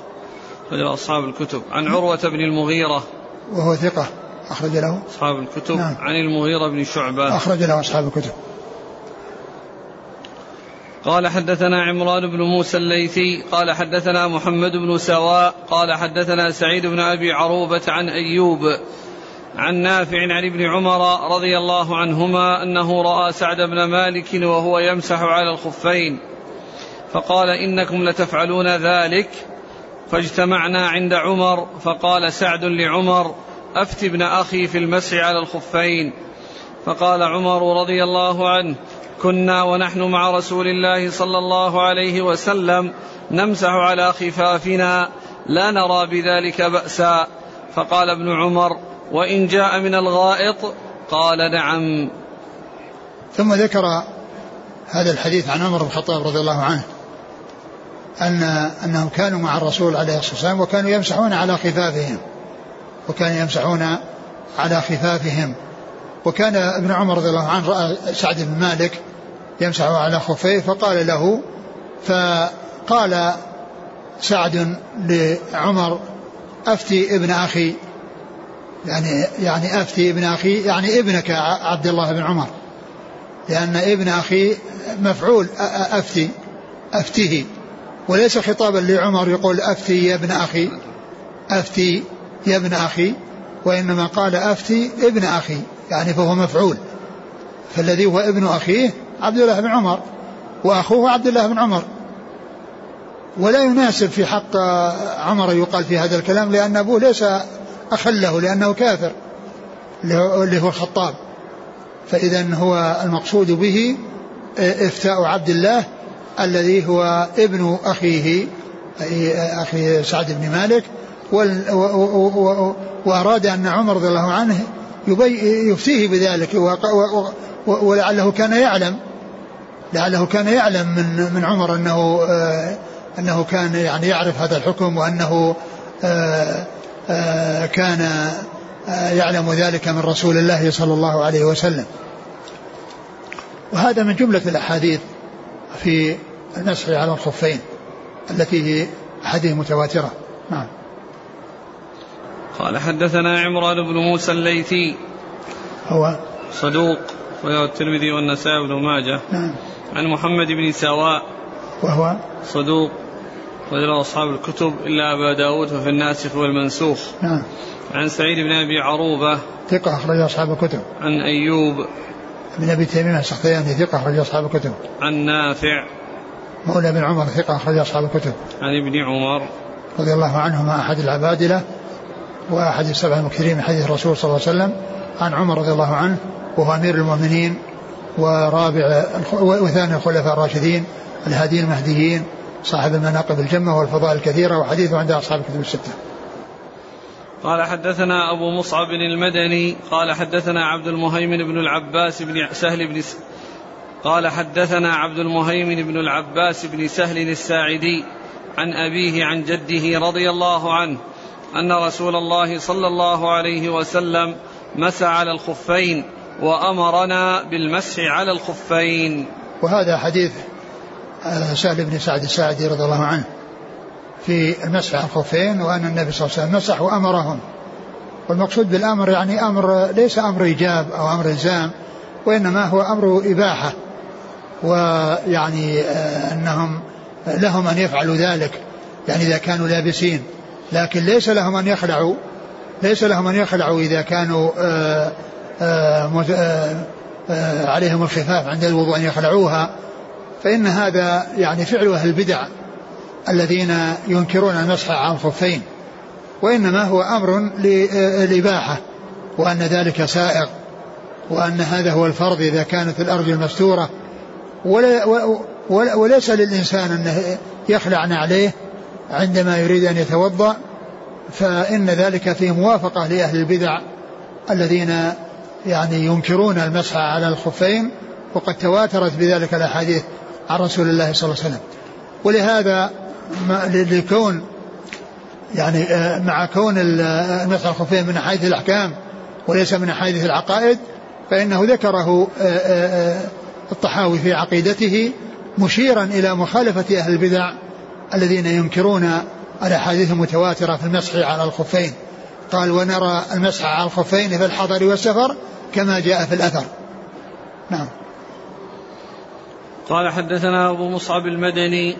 أخرج له أصحاب الكتب. عن عروة بن المغيرة وهو ثقة أخرج له. أصحاب الكتب. نعم. عن المغيرة بن شعبة أخرج له أصحاب الكتب. قال حدثنا عمران بن موسى الليثي قال حدثنا محمد بن سواء قال حدثنا سعيد بن أبي عروبة عن أيوب عن نافع عن ابن عمر رضي الله عنهما أنه رأى سعد بن مالك وهو يمسح على الخفين فقال إنكم لتفعلون ذلك فاجتمعنا عند عمر فقال سعد لعمر أفت ابن أخي في المسح على الخفين فقال عمر رضي الله عنه كنا ونحن مع رسول الله صلى الله عليه وسلم نمسح على خفافنا لا نرى بذلك بأسا فقال ابن عمر وإن جاء من الغائط قال نعم. ثم ذكر هذا الحديث عن عمر بن الخطاب رضي الله عنه أن أنهم كانوا مع الرسول عليه الصلاة والسلام وكانوا يمسحون على خفافهم وكانوا يمسحون على خفافهم. وكان ابن عمر رضي الله عنه رأى سعد بن مالك يمسح على خفيه فقال له فقال سعد لعمر أفتي ابن أخي يعني يعني أفتي ابن أخي يعني ابنك عبد الله بن عمر. لأن ابن أخي مفعول أفتي أفتيه. وليس خطابا لعمر يقول أفتي يا ابن أخي أفتي يا ابن أخي وإنما قال أفتي ابن أخي يعني فهو مفعول. فالذي هو ابن أخيه عبد الله بن عمر وأخوه عبد الله بن عمر. ولا يناسب في حق عمر يقال في هذا الكلام لأن أبوه ليس أخا له لأنه كافر اللي هو الخطاب. فإذا هو المقصود به إفتاء عبد الله الذي هو ابن أخيه أي أخي سعد بن مالك وأراد أن عمر رضي الله عنه يفتيه بذلك ولعله كان يعلم لعله كان يعلم من من عمر أنه آه أنه كان يعني يعرف هذا الحكم وأنه آه آه كان آه يعلم ذلك من رسول الله صلى الله عليه وسلم. وهذا من جملة الأحاديث في المسح على الخفين التي هي أحاديث متواترة. نعم. قال حدثنا عمران بن موسى الليثي هو صدوق وله الترمذي والنسائي بن ماجه نعم عن محمد بن سواء وهو صدوق وله أصحاب الكتب إلا أبا داود ففي الناسخ والمنسوخ نعم. عن سعيد بن أبي عروبة. ثقة أخرج أصحاب الكتب. عن أيوب. بن أبي تيمية السختياني ثقة أخرج أصحاب الكتب. عن نافع. مولى بن عمر ثقة أخرج أصحاب الكتب. عن ابن عمر. رضي الله عنهما أحد العبادلة وأحد السبع المكثرين من حديث الرسول صلى الله عليه وسلم. عن عمر رضي الله عنه وهو أمير المؤمنين ورابع وثاني الخلفاء الراشدين الهاديين المهديين صاحب المناقب الجمة والفضائل الكثيرة وحديثه عند أصحاب الكتب الستة. قال حدثنا أبو مصعب المدني قال حدثنا عبد المهيمن بن العباس بن سهل بن س... قال حدثنا عبد المهيمن بن العباس بن سهل الساعدي عن أبيه عن جده رضي الله عنه أن رسول الله صلى الله عليه وسلم مسى على الخفين وأمرنا بالمسح على الخفين. وهذا حديث سهل بن سعد الساعدي رضي الله عنه في المسح على الخفين وأن النبي صلى الله عليه وسلم مسح وأمرهم والمقصود بالأمر يعني أمر ليس أمر إيجاب أو أمر إلزام وإنما هو أمر إباحة. ويعني أنهم لهم أن يفعلوا ذلك يعني إذا كانوا لابسين. لكن ليس لهم أن يخلعوا ليس لهم أن يخلعوا إذا كانوا آآ آآ آآ عليهم الخفاف عند الوضوء أن يخلعوها. فإن هذا يعني فعل أهل البدع الذين ينكرون المسح على الخفين وإنما هو أمر للإباحة وأن ذلك سائغ وأن هذا هو الفرض إذا كانت الأرجل مستورة ولا وليس للإنسان أنه يخلع عليه عندما يريد أن يتوضأ فإن ذلك فيه موافقة لأهل البدع الذين يعني ينكرون المسح على الخفين وقد تواترت بذلك الأحاديث. عن رسول الله صلى الله عليه وسلم. ولهذا لكون يعني مع كون المسح على الخفين من حيث الأحكام وليس من حيث العقائد فإنه ذكره الطحاوي في عقيدته مشيرا إلى مخالفة أهل البدع الذين ينكرون الأحاديث المتواترة في المسح على الخفين. قال ونرى المسح على الخفين في الحضر والسفر كما جاء في الأثر. نعم. قال حدثنا أبو مصعب المدني.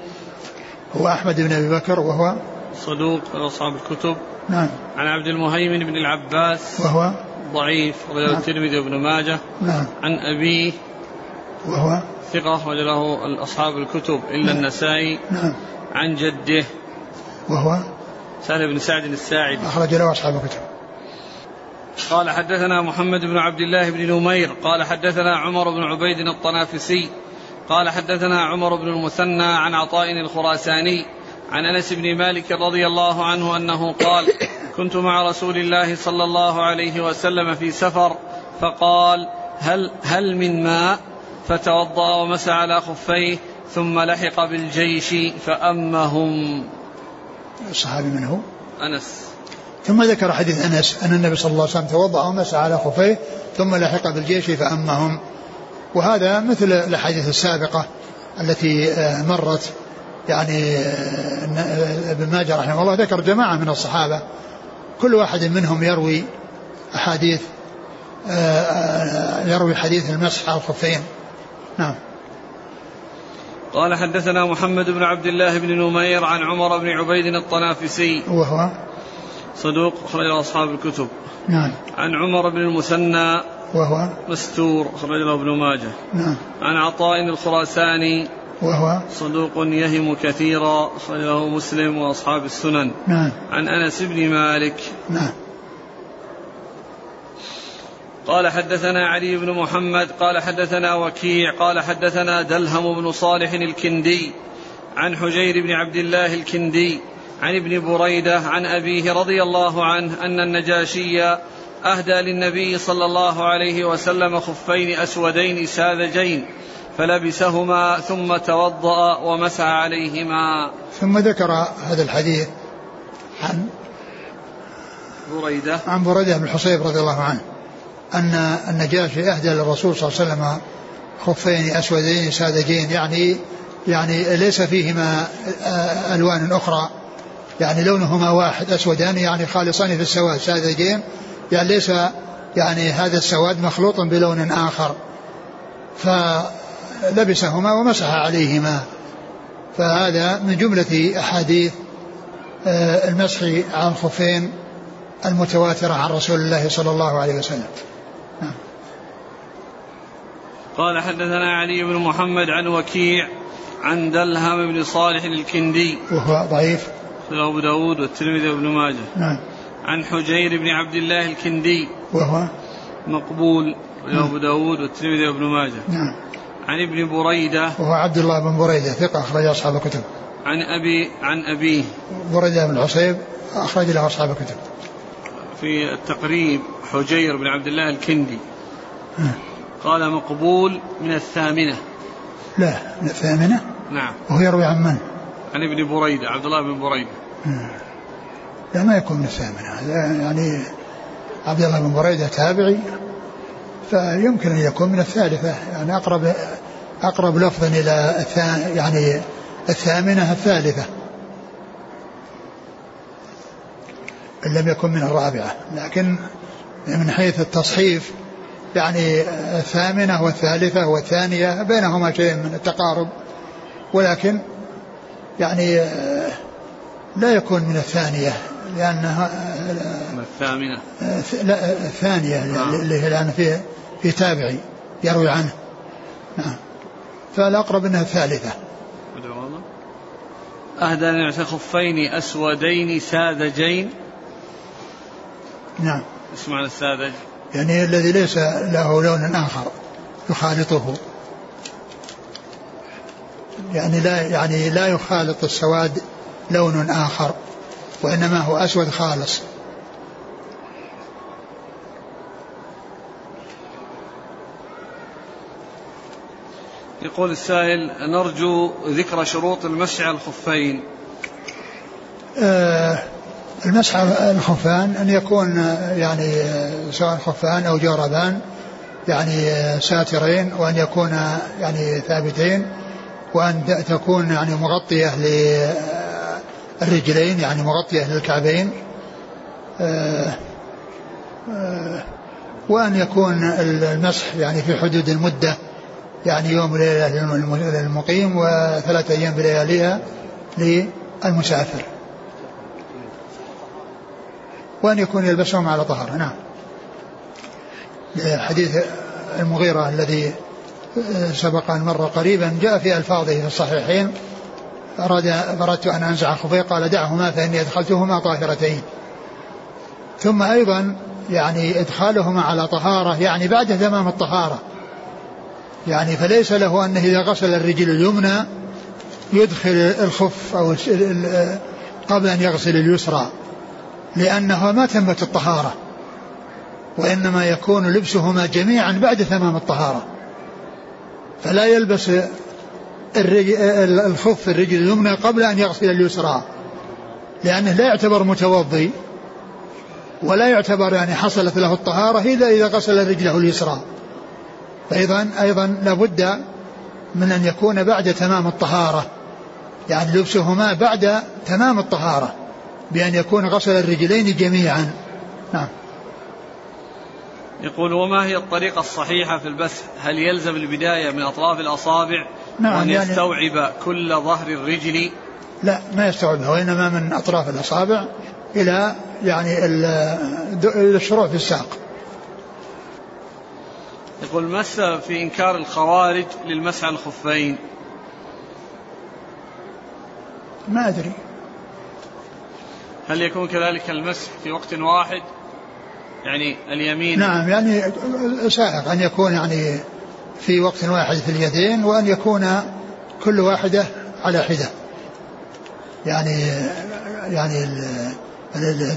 هو أحمد بن أبي بكر وهو صدوق أصحاب الكتب. نعم. عن عبد المهيمن بن العباس. وهو ضعيف رواه نعم. الترمذي وابن ماجه. نعم. عن أبيه. وهو ثقة أخرج له أصحاب الكتب إلا نعم. النسائي. نعم. عن جده. وهو سهل بن سعد الساعدي. أخرج له أصحاب الكتب. قال حدثنا محمد بن عبد الله بن نمير. قال حدثنا عمر بن عبيد الطنافسي. قال حدثنا عمر بن المثنى عن عطاء الخراساني عن أنس بن مالك رضي الله عنه أنه قال كنت مع رسول الله صلى الله عليه وسلم في سفر فقال هل هل من ماء؟ فتوضأ ومسى على خفيه ثم لحق بالجيش فأمهم. الصحابي من هو؟ أنس. ثم ذكر حديث أنس أن النبي صلى الله عليه وسلم توضأ ومسح على خفيه ثم لحق بالجيش فأمهم. وهذا مثل الأحاديث السابقة التي آه، مرت يعني آه، ابن ماجه رحمه الله ذكر جماعة من الصحابة كل واحد منهم يروي أحاديث آه، يروي حديث المسح على الخفين. نعم. قال حدثنا محمد بن عبد الله بن نمير عن عمر بن عبيد الطنافسي. وهو؟ صدوق أخرج أصحاب الكتب. نعم. عن عمر بن المثنى وهو مستور أخرج له ابن ماجه. نعم. عن عطاء الخراساني. وهو صدوق يهم كثيرا أخرج له مسلم وأصحاب السنن. نعم. عن أنس بن مالك. نعم. قال حدثنا علي بن محمد قال حدثنا وكيع قال حدثنا دلهم بن صالح الكندي. عن حجير بن عبد الله الكندي. عن ابن بريدة عن أبيه رضي الله عنه أن النجاشي أهدى للنبي صلى الله عليه وسلم خفين أسودين ساذجين فلبسهما ثم توضأ ومسح عليهما. ثم ذكر هذا الحديث عن بريدة. عن بريدة بن الحصيب رضي الله عنه أن النجاشي أهدى للرسول صلى الله عليه وسلم خفين أسودين ساذجين يعني يعني ليس فيهما آه، ألوان أخرى يعني لونهما واحد أسودان يعني خالصان في السواد ساذجين يعني ليس يعني هذا السواد مخلوط بلون آخر فلبسهما ومسح عليهما. فهذا من جملة أحاديث آه، المسح على الخفين المتواترة عن رسول الله صلى الله عليه وسلم. قال حدثنا علي بن محمد عن وكيع عن دلهم بن صالح الكندي. وهو ضعيف. أبو داود والترمذي وابن ماجه. نعم. عن حجير بن عبد الله الكندي. وهو مقبول له أبو داود والترمذي وابن ماجه. نعم. عن ابن بريدة. وهو عبد الله بن بريدة ثقة أخرج أصحاب الكتب. عن أبي عن أبيه. بريدة بن الحصيب أخرج له أصحاب الكتب. في التقريب حجير بن عبد الله الكندي. نعم. قال مقبول من الثامنة. لا من الثامنة؟ نعم. وهو يروي عن من؟ عن ابن بريدة عبد الله بن بريدة. لا ما يكون من الثامنة يعني عبد الله بن بريدة تابعي فيمكن أن يكون من الثالثة. يعني أقرب أقرب لفظا إلى يعني الثامنة الثالثة. إن لم يكن من الرابعة. لكن من حيث التصحيف يعني الثامنة والثالثة والثانية بينهما شيء من التقارب. ولكن يعني لا يكون من الثانية. لأنها من الثامنة؟ لا الثانية نعم. اللي هي الآن في في تابعي يروي عنه. نعم. فالأقرب أنها الثالثة. أهدى لنعت خفين أسودين ساذجين. نعم. اسمع الساذج؟ يعني الذي ليس له لون آخر يخالطه. يعني لا يعني لا يخالط السواد لون آخر. وإنما هو أسود خالص. يقول السائل نرجو ذكر شروط المسح على الخفين. آه، المسح على الخفان أن يكون آه، يعني آه، سواء خفان أو جوربان يعني آه، ساترين وأن يكون يعني ثابتين وأن تكون يعني مغطية للرجلين يعني مغطية للكعبين آه، آه، وأن يكون المسح يعني في حدود المدة يعني يوم وليلة للم- للمقيم وثلاثة أيام بلياليها للمسافر. وأن يكون يلبسهم على طهارة نعم. حديث المغيرة الذي سبق أن مر قريبا جاء في ألفاظه في الصحيحين أراد أردت أن أنزع خفيه قال دعهما فإني أدخلتهما طاهرتين. ثم أيضا يعني إدخالهما على طهارة يعني بعد تمام الطهارة. يعني فليس له أنه إذا غسل الرجل اليمنى يدخل الخف أو قبل أن يغسل اليسرى لأنها ما تمت الطهارة وإنما يكون لبسهما جميعا بعد تمام الطهارة. فلا يلبس الخف الرجل اليمنى قبل أن يغسل اليسرى. لأنه لا يعتبر متوضي ولا يعتبر يعني حصلت له الطهارة إلا إذا غسل رجله اليسرى. فأيضا أيضا لابد من أن يكون بعد تمام الطهارة. يعني لبسهما بعد تمام الطهارة بأن يكون غسل الرجلين جميعا. نعم. يقول وما هي الطريقة الصحيحة في البث؟ هل يلزم البداية من أطراف الأصابع نعم وأن يعني يستوعب كل ظهر الرجل؟ لا ما يستوعبها وإنما من أطراف الأصابع إلى يعني الشروع في الساق. يقول مس في إنكار الخوارج للمسح على الخفين. ما أدري. هل يكون كذلك المسح في وقت واحد؟ يعني اليمين نعم يعني سائغ أن يكون يعني في وقت واحد في اليدين وأن يكون كل واحدة على حدة. يعني يعني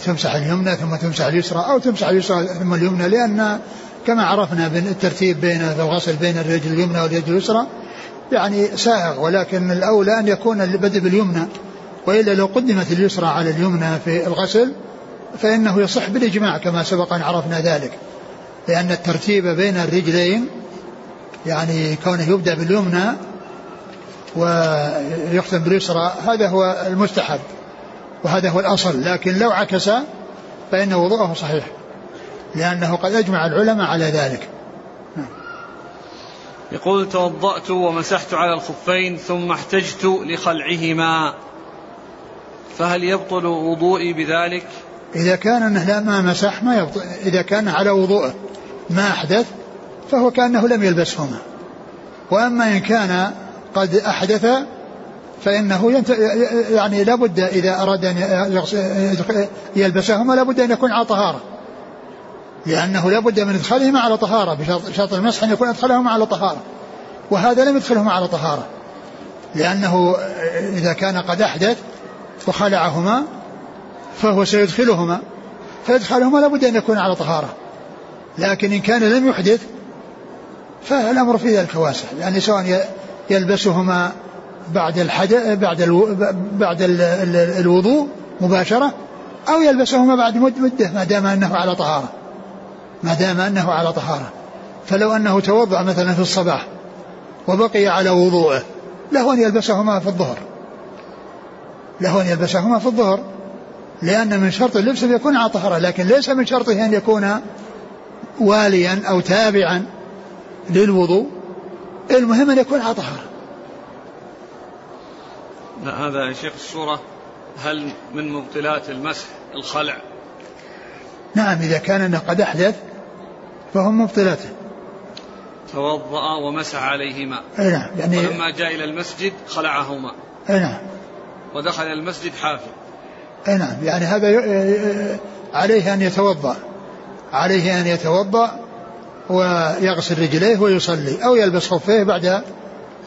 تمسح اليمنى ثم تمسح اليسرى أو تمسح اليسرى ثم اليمنى لأن كما عرفنا الترتيب بين الغسل بين الرجل اليمنى واليد اليسرى يعني سائغ ولكن الأولى أن يكون البدء باليمنى وإلا لو قدمت اليسرى على اليمنى في الغسل فإنه يصح بالإجماع كما سبق أن عرفنا ذلك. لأن الترتيب بين الرجلين يعني كونه يبدأ باليمنى ويختم باليسرى هذا هو المستحب وهذا هو الأصل. لكن لو عكس فإن وضوءه صحيح لأنه قد أجمع العلماء على ذلك. يقول توضأت ومسحت على الخفين ثم احتجت لخلعهما فهل يبطل وضوئي بذلك؟ إذا كان أنه ما مسح ما يبطل إذا كان على وضوءه ما أحدث فهو كأنه لم يلبسهما. وأما إن كان قد أحدث فإنه ينت... يعني لابد إذا أراد أن يلبسهما لابد أن يكون على طهارة. لأنه لابد من إدخالهما على طهارة بشرط المسح أن يكون أدخلهما على طهارة. وهذا لم يدخلهما على طهارة. لأنه إذا كان قد أحدث وخلعهما فهو سيدخلهما. فإدخالهما لابد أن يكون على طهارة. لكن إن كان لم يحدث فالأمر في ذلك واسع. يعني سواء يلبسهما بعد الحدث بعد ألو بعد الوضوء مباشرة أو يلبسهما بعد مدة ما دام أنه على طهارة. ما دام أنه على طهارة. فلو أنه توضأ مثلا في الصباح وبقي على وضوءه له أن يلبسهما في الظهر. له أن يلبسهما في الظهر. لأن من شرط اللبس أن يكون على طهارة لكن ليس من شرطه أن يكون واليا أو تابعا للوضوء. المهم أن يكون على طهارة. لا هذا يا شيخ الصورة. هل من مبطلات المسح الخلع؟ نعم إذا كان أنه قد أحدث فهم مبطلاته. توضأ ومسح عليهما. أي نعم يعني ولما جاء إلى المسجد خلعهما. أي نعم. ودخل المسجد حافظ. أي نعم يعني هذا عليه أن يتوضأ عليه أن يتوضأ ويغسل رجليه ويصلي أو يلبس خفيه بعد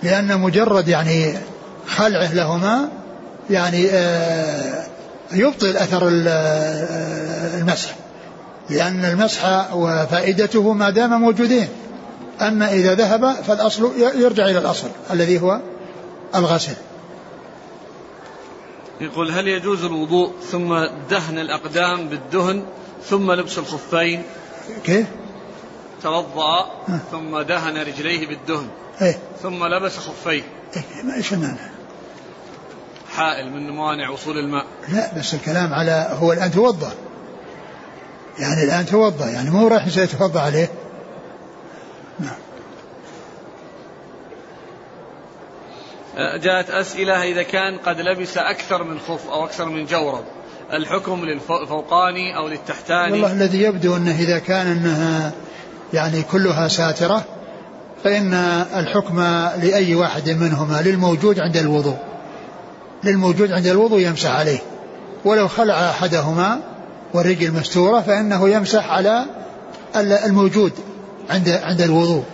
لأن مجرد يعني خلعه لهما يعني آه، يبطل أثر آه، المسح لأن المسح وفائدته ما دام موجودين. أما إذا ذهب فالأصل يرجع إلى الأصل الذي هو الغسل. يقول هل يجوز الوضوء ثم دهن الأقدام بالدهن ثم لبس الخفين؟ كيف؟ توضأ ثم دهن رجليه بالدهن إيه؟ ثم لبس خفيه إيه؟ ما إيش المانع؟ حائل من موانع وصول الماء. لا بس الكلام على هو الآن توضأ. يعني الآن توضأ يعني مو رايح سيتوضأ عليه. نعم. جاءت أسئلة إذا كان قد لبس أكثر من خف أو أكثر من جورب الحكم للفوقاني أو للتحتاني والله الذي يبدو أنه إذا كان أنها يعني كلها ساترة فإن الحكم لأي واحد منهما للموجود عند الوضوء. للموجود عند الوضوء يمسح عليه. ولو خلع أحدهما والرجل مستورة فإنه يمسح على الموجود عند عند الوضوء.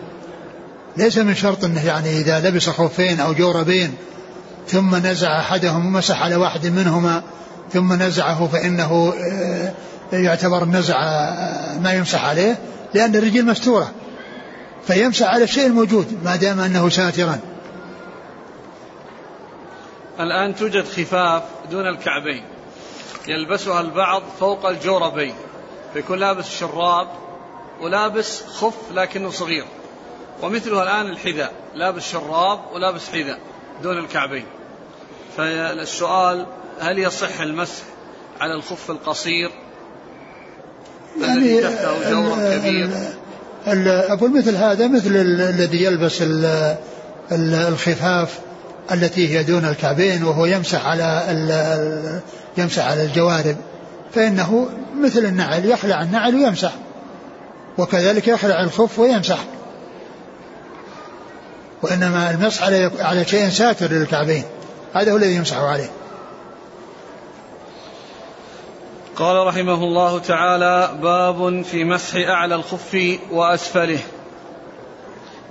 ليس من شرط أنه يعني إذا لبس خفين أو جوربين ثم نزع أحدهم ومسح على واحد منهما ثم نزعه فإنه آه، يعتبر النزع آه، ما يمسح عليه لأن الرجل مستورة. فيمسح على الشيء الموجود ما دام أنه ساترا. الآن توجد خفاف دون الكعبين. يلبسها البعض فوق الجوربين فيكون لابس شراب ولابس خف لكنه صغير. ومثلها الآن الحذاء لابس شراب ولابس حذاء دون الكعبين. فالسؤال هل يصح المسح على الخف القصير؟ الذي يعني تحته جور كبير. أقول مثل هذا مثل الذي يلبس الخفاف التي هي دون الكعبين وهو يمسح على يمسح على الجوارب. فإنه مثل النعل يخلع النعل ويمسح. وكذلك يخلع الخف ويمسح. وإنما المسح على على شيء ساتر للكعبين. هذا هو الذي يمسح عليه. قال رحمه الله تعالى باب في مسح أعلى الخف وأسفله.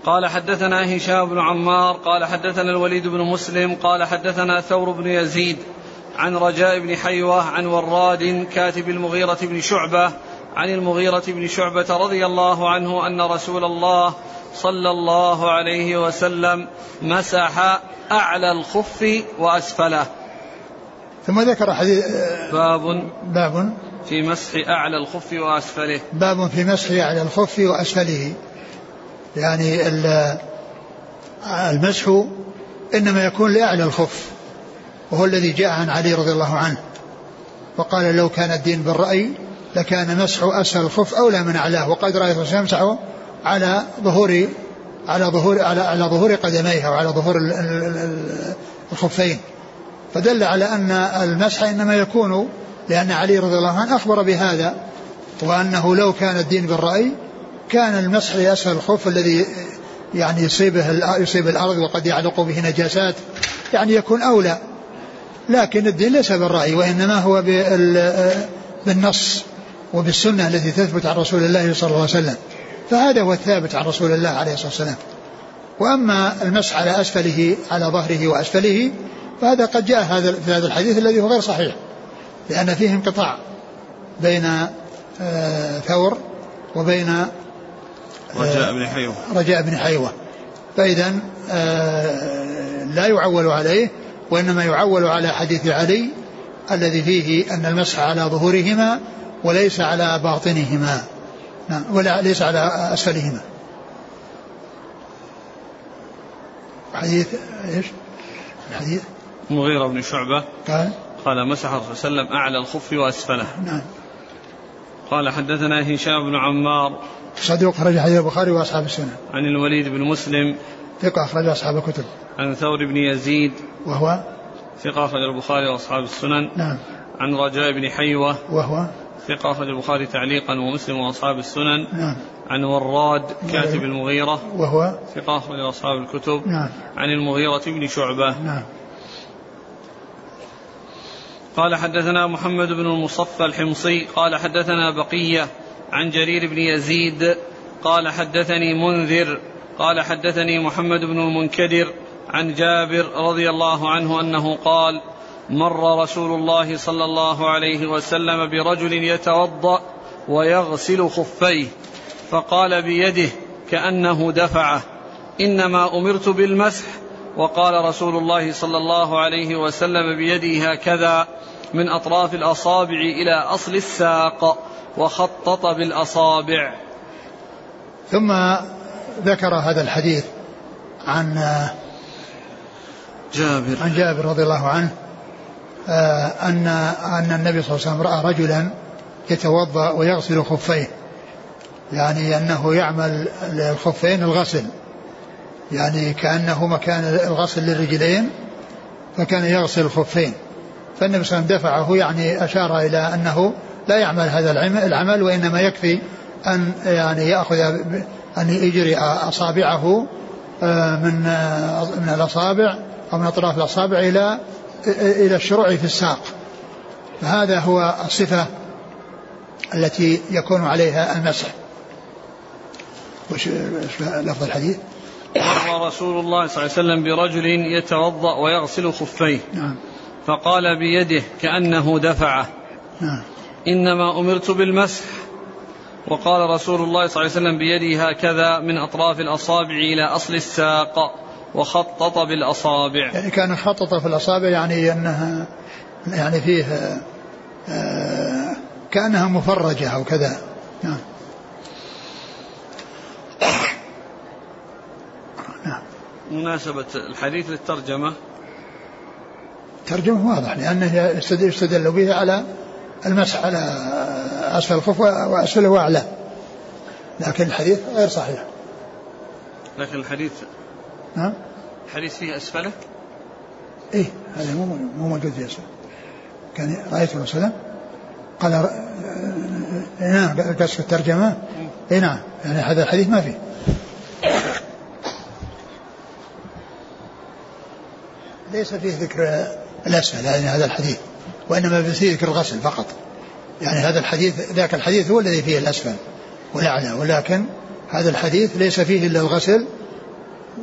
قال حدثنا هشام بن عمار قال حدثنا الوليد بن مسلم قال حدثنا ثور بن يزيد عن رجاء بن حيوة عن وراد كاتب المغيرة بن شعبة عن المغيرة بن شعبة رضي الله عنه أن رسول الله صلى الله عليه وسلم مسح أعلى الخف وأسفله. ثم ذكر حديث باب باب في مسح أعلى الخف وأسفله. باب في مسح أعلى الخف وأسفله. يعني المسح إنما يكون لأعلى الخف وهو الذي جاء عن علي رضي الله عنه وقال لو كان الدين بالرأي لكان مسح أسفل الخف أولى من أعلاه وقد رأيت يمسح على ظهور على ظهور على على ظهور قدميها وعلى ظهور الخفين. فدل على أن المسح إنما يكون لأن علي رضي الله عنه أخبر بهذا وأنه لو كان الدين بالرأي كان المسح لاسفل الخف الذي يعني يصيبه يصيب الأرض وقد يعلق به نجاسات يعني يكون أولى. لكن الدين ليس بالرأي وإنما هو بالنص وبالسنة التي تثبت عن رسول الله صلى الله عليه وسلم. فهذا هو الثابت عن رسول الله عليه الصلاة والسلام. وأما المسح على أسفله على ظهره وأسفله فهذا قد جاء هذا في هذا الحديث الذي هو غير صحيح لأن فيه انقطاع بين آه ثور وبين آه رجاء بن حيوة. رجاء بن حيوة. فإذا آه لا يعول عليه وإنما يعول على حديث علي الذي فيه أن المسح على ظهورهما وليس على باطنهما. نعم. ولا ليس على أسفلهما. حديث إيش؟ الحديث مغيرة بن شعبة قال قال مسح الرسول صلى الله عليه وسلم أعلى الخف وأسفله. نعم. قال حدثنا هشام بن عمار. صدوق خرج حديث البخاري وأصحاب السنة. عن الوليد بن مسلم. ثقة أخرج أصحاب الكتب. عن ثور بن يزيد. وهو؟ ثقة أخرج البخاري وأصحاب السنن. نعم. عن رجاء بن حيوة. وهو؟ ثقة أخرج البخاري تعليقا ومسلم وأصحاب السنن. نعم. عن وراد كاتب المغيرة. وهو؟ ثقة أخرج أصحاب الكتب. نعم. عن المغيرة بن شعبة. نعم. قال حدثنا محمد بن المصفى الحمصي. قال حدثنا بقية عن جرير بن يزيد. قال حدثني منذر. قال حدثني محمد بن المنكدر عن جابر رضي الله عنه أنه قال مر رسول الله صلى الله عليه وسلم برجل يتوضأ ويغسل خفيه فقال بيده كأنه دفعه إنما أمرت بالمسح. وقال رسول الله صلى الله عليه وسلم بيده هكذا من أطراف الأصابع إلى أصل الساق وخطط بالأصابع. ثم ذكر هذا الحديث عن جابر. عن جابر رضي الله عنه. أن أن النبي صلى الله عليه وسلم رأى رجلا يتوضأ ويغسل خفيه. يعني أنه يعمل الخفين الغسل. يعني كأنه مكان الغسل للرجلين فكان يغسل الخفين. فالنبي صلى الله عليه وسلم دفعه يعني أشار إلى أنه لا يعمل هذا العمل وإنما يكفي أن يعني يأخذ أن يجري أصابعه آه، من آه، من الأصابع أو من أطراف الأصابع إلى إلى الشروع في الساق. فهذا هو الصفة التي يكون عليها المسح. وش لفظ الحديث؟ مر رسول الله صلى الله عليه وسلم برجل يتوضأ ويغسل خفيه. نعم. فقال بيده كأنه دفعه. نعم. إنما أمرت بالمسح. وقال رسول الله صلى الله عليه وسلم بيده هكذا من أطراف الأصابع إلى أصل الساق. وخطط بالأصابع. يعني كان خطط في الأصابع يعني أنها يعني فيه آه كأنها مفرجة أو كذا. نعم. نعم. مناسبة الحديث للترجمة. ترجمة واضح لأنه يستدل به على المسح على أسفل الخف وأسفله وأعلى لكن الحديث غير صحيح. لكن الحديث نعم. الحديث فيه أسفله؟ إيه هذا مو مو موجود في أسفل كان رأيت الرسول صلى قال نعم قصد في الترجمة. اي نعم يعني هذا الحديث ما فيه. ليس فيه ذكر الأسفل يعني هذا الحديث وإنما فيه ذكر الغسل فقط. يعني هذا الحديث ذاك الحديث هو الذي فيه الأسفل والأعلى ولكن هذا الحديث ليس فيه إلا الغسل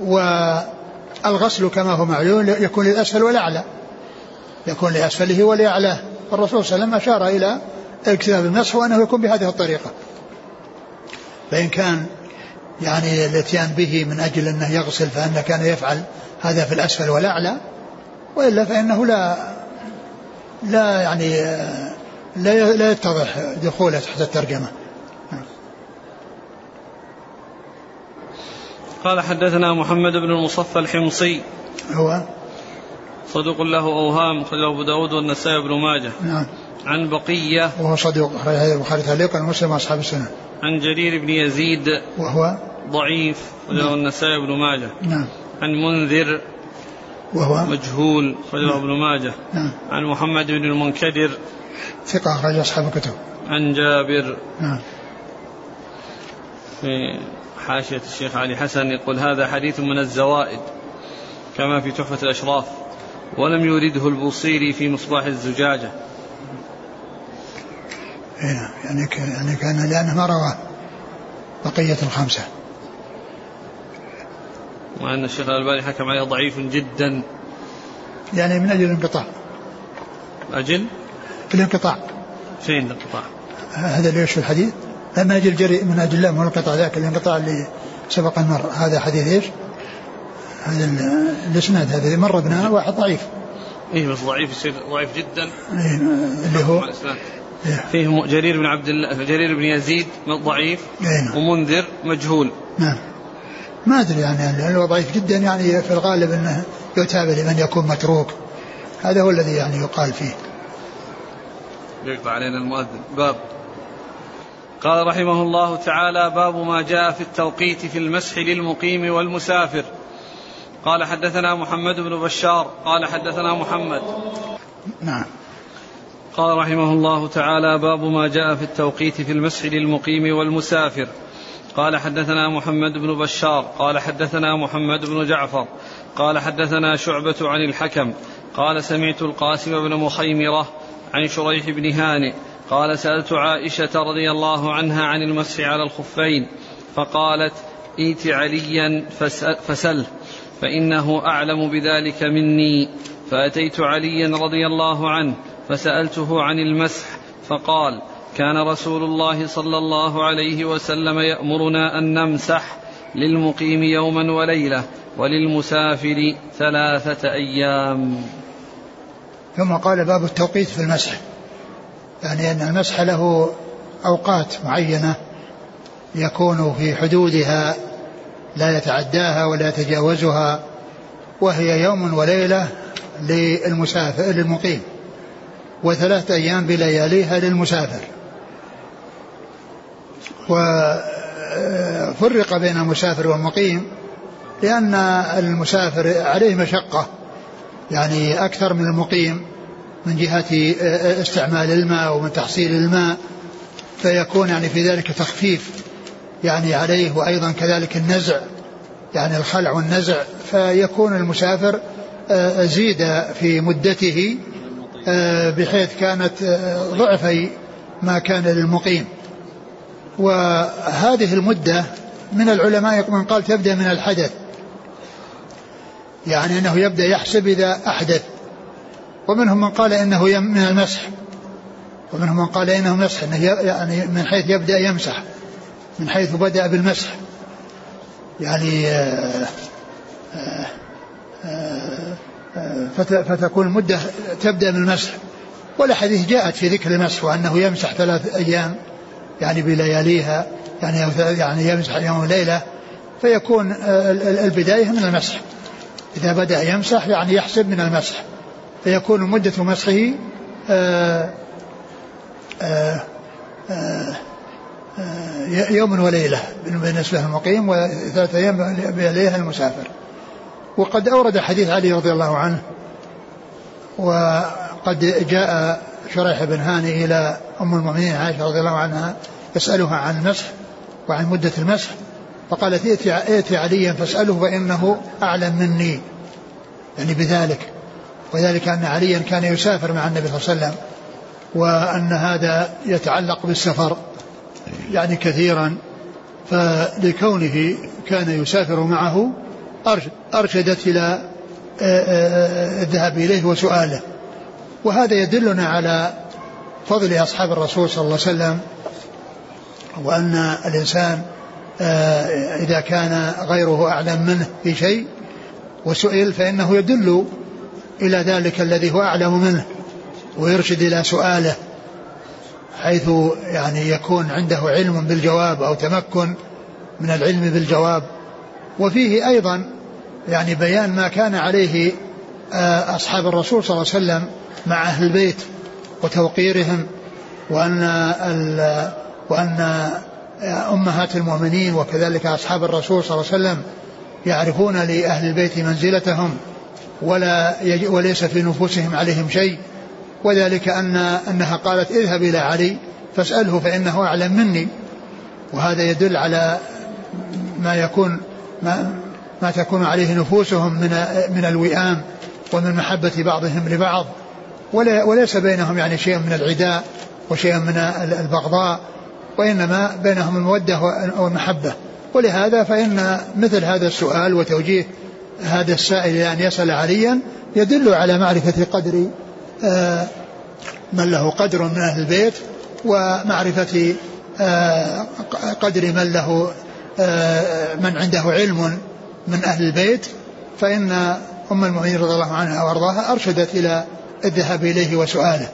والغسل كما هو معلوم يكون للأسفل والأعلى. يكون لأسفله ولأعلاه الرسول صلى الله عليه وسلم أشار إلى اكتساب المسح وأنه يكون بهذه الطريقة. فإن كان يعني الاتيان به من أجل أنه يغسل فأنه كان يفعل هذا في الأسفل والأعلى وإلا فإنه لا لا يعني لا لا يتضح دخوله تحت الترجمة. قال حدثنا محمد بن المصفى الحمصي. هو؟ صدوق له أوهام خرجه أبو داود والنسائي بن ماجه. نعم. عن بقية. وهو صدوق هذا البخاري تعليقا ومسلم أصحاب السنة. عن جرير بن يزيد. وهو؟ ضعيف خرجه نعم. النسائي بن ماجه. نعم. عن منذر. وهو؟ مجهول خرجه نعم. ابن ماجه. نعم. عن محمد بن المنكدر. ثقة أخرج أصحاب الكتب. عن جابر. نعم. في حاشية الشيخ علي حسن يقول هذا حديث من الزوائد كما في تحفة الأشراف ولم يرده البوصيري في مصباح الزجاجة. نعم يعني يعني كان لأنه ما رواه بقية الخمسة. وأن الشيخ الألباني حكم عليه ضعيف جدا. يعني من أجل الانقطاع. أجل؟ الانقطاع. فين الانقطاع؟ هذا اللي في الحديث؟ لا من أجل جري من أجل لا مو الانقطاع ذاك؟ الانقطاع اللي سبق أن مر. هذا حديث إيش؟ هذا الإسناد هذا مر بنا واحد ضعيف. إيه بس ضعيف يصير ضعيف جدا. إيه اللي هو؟ إيه. فيه جرير بن عبد الله جرير بن يزيد ضعيف إيه نعم. ومنذر مجهول. نعم. ما أدري يعني هو ضعيف جدا يعني في الغالب إنه يتابع لمن يكون متروك. هذا هو الذي يعني يقال فيه. يقطع علينا المؤذن. باب. قال رحمه الله تعالى باب ما جاء في التوقيت في المسح للمقيم والمسافر. قال حدثنا محمد بن بشار. قال حدثنا محمد. نعم. قال رحمه الله تعالى باب ما جاء في التوقيت في المسح للمقيم والمسافر. قال حدثنا محمد بن بشار. قال حدثنا محمد بن جعفر. قال حدثنا شعبة عن الحكم. قال سمعت القاسم بن مخيمرة عن شريح بن هانئ قال سألت عائشة رضي الله عنها عن المسح على الخفين فقالت ائت عليا فسله فإنه أعلم بذلك مني. فأتيت عليا رضي الله عنه فسألته عن المسح فقال كان رسول الله صلى الله عليه وسلم يأمرنا أن نمسح للمقيم يوما وليلة وللمسافر ثلاثة أيام. ثم قال باب التوقيت في المسح. يعني أن المسح له أوقات معينة يكون في حدودها لا يتعداها ولا يتجاوزها وهي يوم وليلة للمسافر للمقيم وثلاثة أيام بلياليها للمسافر. وفرق بين المسافر والمقيم لأن المسافر عليه مشقة يعني أكثر من المقيم. من جهة استعمال الماء ومن تحصيل الماء فيكون يعني في ذلك تخفيف يعني عليه وأيضا كذلك النزع يعني الخلع والنزع فيكون المسافر آه، زيد في مدته آه، بحيث كانت آه، ضعفي ما كان للمقيم. وهذه المدة من العلماء من قال تبدأ من الحدث. يعني أنه يبدأ يحسب إذا أحدث. ومنهم من قال إنه من المسح. ومنهم من قال إنه مسح إنه يعني من حيث يبدأ يمسح من حيث بدأ بالمسح. يعني آآ آآ آآ فتكون المدة تبدأ من المسح. والأحاديث جاءت في ذكر المسح وأنه يمسح ثلاث أيام يعني بلياليها يعني يعني يمسح يوم وليلة فيكون البداية من المسح. إذا بدأ يمسح يعني يحسب من المسح. فيكون مدة مسحه آآ آآ آآ يوم وليلة بالنسبة للمقيم وثلاثة أيام بليلة المسافر. وقد أورد حديث علي رضي الله عنه وقد جاء شريح بن هاني إلى أم المؤمنين عائشة رضي الله عنها يسألها عن المسح وعن مدة المسح فقالت ائتي ائتي عليا فاسأله فإنه أعلم مني. يعني بذلك وذلك أن عليا كان يسافر مع النبي صلى الله عليه وسلم وأن هذا يتعلق بالسفر يعني كثيرا فلكونه كان يسافر معه أرشدت إلى الذهاب إليه وسؤاله. وهذا يدلنا على فضل أصحاب الرسول صلى الله عليه وسلم وأن الإنسان إذا كان غيره أعلم منه في شيء وسئل فإنه يدل إلى ذلك الذي هو أعلم منه ويرشد إلى سؤاله حيث يعني يكون عنده علم بالجواب أو تمكن من العلم بالجواب. وفيه أيضا يعني بيان ما كان عليه أصحاب الرسول صلى الله عليه وسلم مع أهل البيت وتوقيرهم وأن وأن أمهات المؤمنين وكذلك أصحاب الرسول صلى الله عليه وسلم يعرفون لأهل البيت منزلتهم. ولا وليس في نفوسهم عليهم شيء. وذلك أن أنها قالت اذهب إلى علي فاسأله فإنه أعلم مني. وهذا يدل على ما يكون ما, ما تكون عليه نفوسهم من من الوئام ومن محبة بعضهم لبعض. وليس بينهم يعني شيء من العداء وشيء من البغضاء وإنما بينهم المودة والمحبة. ولهذا فإن مثل هذا السؤال وتوجيه هذا السائل أن يسأل عليا يدل على معرفة قدر آه، من له قدر من أهل البيت ومعرفة آه، قدر من له آه، من عنده علم من أهل البيت. فإن أم المؤمنين رضي الله عنها وأرضاها أرشدت إلى الذهاب إليه وسؤاله.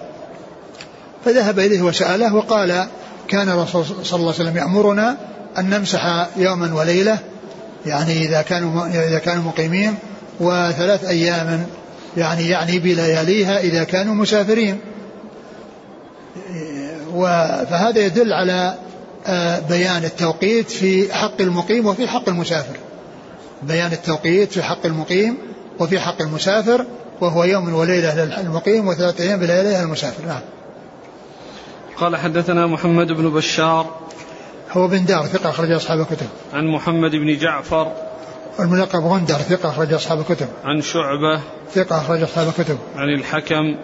فذهب إليه وسأله وقال كان الرسول صلى الله عليه وسلم يأمرنا أن نمسح يوما وليلة يعني إذا كانوا إذا كانوا مقيمين وثلاث أيام يعني يعني بلياليها إذا كانوا مسافرين. فهذا يدل على آه، بيان التوقيت في حق المقيم وفي حق المسافر. بيان التوقيت في حق المقيم وفي حق المسافر وهو يوم وليلة للمقيم وثلاثة أيام بلياليها للمسافر. نعم. قال حدثنا محمد بن بشار هو بن دار ثقة أخرج أصحاب الكتب. عن محمد بن جعفر. الملقب غندر ثقة أخرج أصحاب الكتب. عن شعبة. ثقة أخرج أصحاب الكتب. عن الحكم.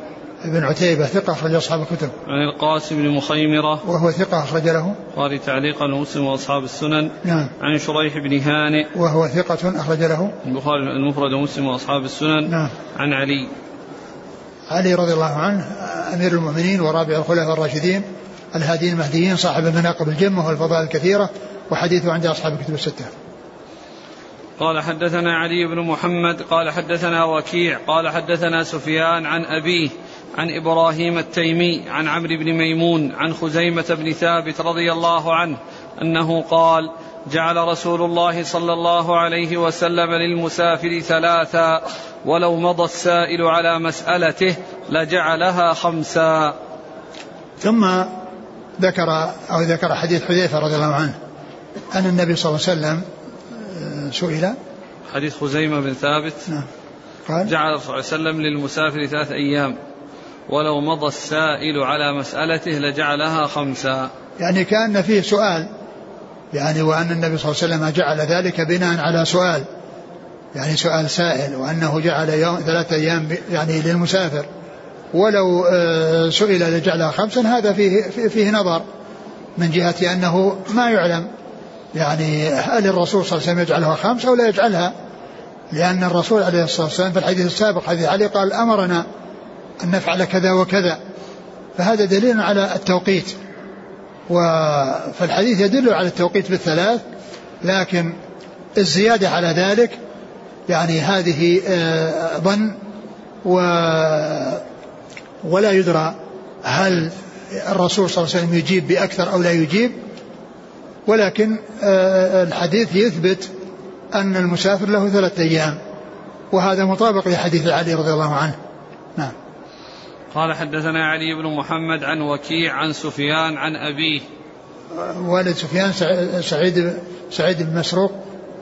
ابن عتيبة ثقة أخرج أصحاب الكتب. عن القاسم بن مخيمرة. وهو ثقة أخرج له. قال تعليقا ومسلم وأصحاب السنن. نعم. عن شريح بن هانئ. وهو ثقة أخرج له. البخاري المفرد ومسلم وأصحاب السنن. نعم. عن علي. علي رضي الله عنه أمير المؤمنين ورابع الخلفاء الراشدين. الهادين المهديين صاحب المناقب الجمة والفضائل الكثيرة وحديثه عند أصحاب الكتب الستة. قال حدثنا علي بن محمد قال حدثنا وكيع قال حدثنا سفيان عن أبيه عن إبراهيم التيمي عن عمرو بن ميمون عن خزيمة بن ثابت رضي الله عنه أنه قال جعل رسول الله صلى الله عليه وسلم للمسافر ثلاثا ولو مضى السائل على مسألته لجعلها خمسا. ثم ذكر أو ذكر حديث حذيفة رضي الله عنه أن النبي صلى الله عليه وسلم آه، سئل. حديث خزيمة بن ثابت. نعم. قال جعل صلى الله عليه وسلم للمسافر ثلاث أيام. ولو مضى السائل على مسألته لجعلها خمسا. يعني كأن فيه سؤال. يعني وأن النبي صلى الله عليه وسلم جعل ذلك بناء على سؤال. يعني سؤال سائل وأنه جعل يوم ثلاثة أيام يعني للمسافر. ولو آه، سئل لجعلها خمسا هذا فيه فيه نظر من جهة أنه ما يعلم. يعني هل الرسول صلى الله عليه وسلم يجعلها خمس أو لا يجعلها؟ لأن الرسول عليه الصلاة والسلام في الحديث السابق حديث علي قال أمرنا أن نفعل كذا وكذا. فهذا دليل على التوقيت. فالحديث يدل على التوقيت بالثلاث لكن الزيادة على ذلك يعني هذه آه، ظن. و ولا يدرى هل الرسول صلى الله عليه وسلم يجيب بأكثر أو لا يجيب ولكن آه، الحديث يثبت أن المسافر له ثلاثة أيام وهذا مطابق لحديث علي رضي الله عنه. نعم. قال حدثنا علي بن محمد عن وكيع عن سفيان عن أبيه. والد سفيان سعيد سعيد بن مسروق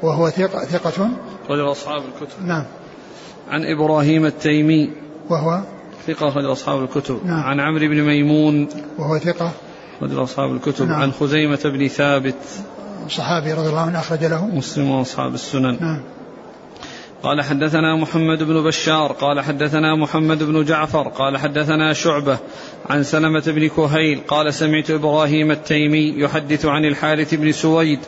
وهو ثقة ثقة. رجل أصحاب الكتب. نعم. عن إبراهيم التيمي. وهو؟ ثقة رجل أصحاب الكتب. نعم. عن عمرو بن ميمون. وهو ثقة. رجل أصحاب الكتب. نعم. عن خزيمة بن ثابت. صحابي رضي الله عنه أخرج له. مسلم وأصحاب السنن. نعم. قال حدثنا محمد بن بشار. قال حدثنا محمد بن جعفر. قال حدثنا شعبة. عن سلمة بن كهيل. قال سمعت إبراهيم التيمي يحدث عن الحارث بن سويد.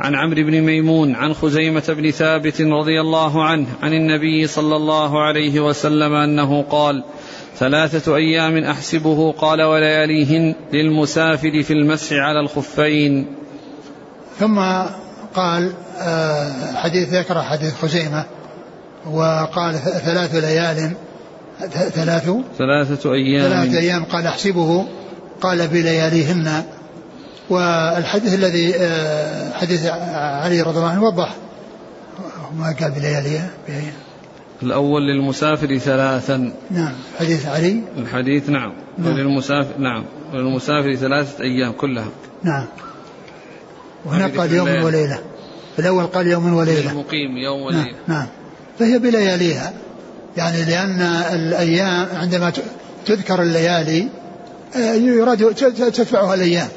عن عمرو بن ميمون. عن خزيمة بن ثابت رضي الله عنه. عن النبي صلى الله عليه وسلم أنه قال ثلاثة أيام أحسبه قال ولياليهن للمسافر في المسح على الخفين. ثم قال آه، حديث ذكر حديث خزيمة وقال ثلاث ليال ثلاث ثلاثة أيام. ثلاثة أيام قال أحسبه قال بلياليهن. والحديث الذي آه، حديث علي رضي الله عنه وضح. ما قال بلياليها الأول للمسافر ثلاثا. نعم. حديث علي؟ الحديث نعم, نعم. وللمسافر نعم. وللمسافر ثلاثة أيام كلها. نعم. وهنا قال يوم وليلة. في الأول قال يوم وليلة. المقيم يوم وليلة. نعم, نعم فهي بلياليها. يعني لأن الأيام عندما تذكر الليالي آه، يراد تدفعها الأيام.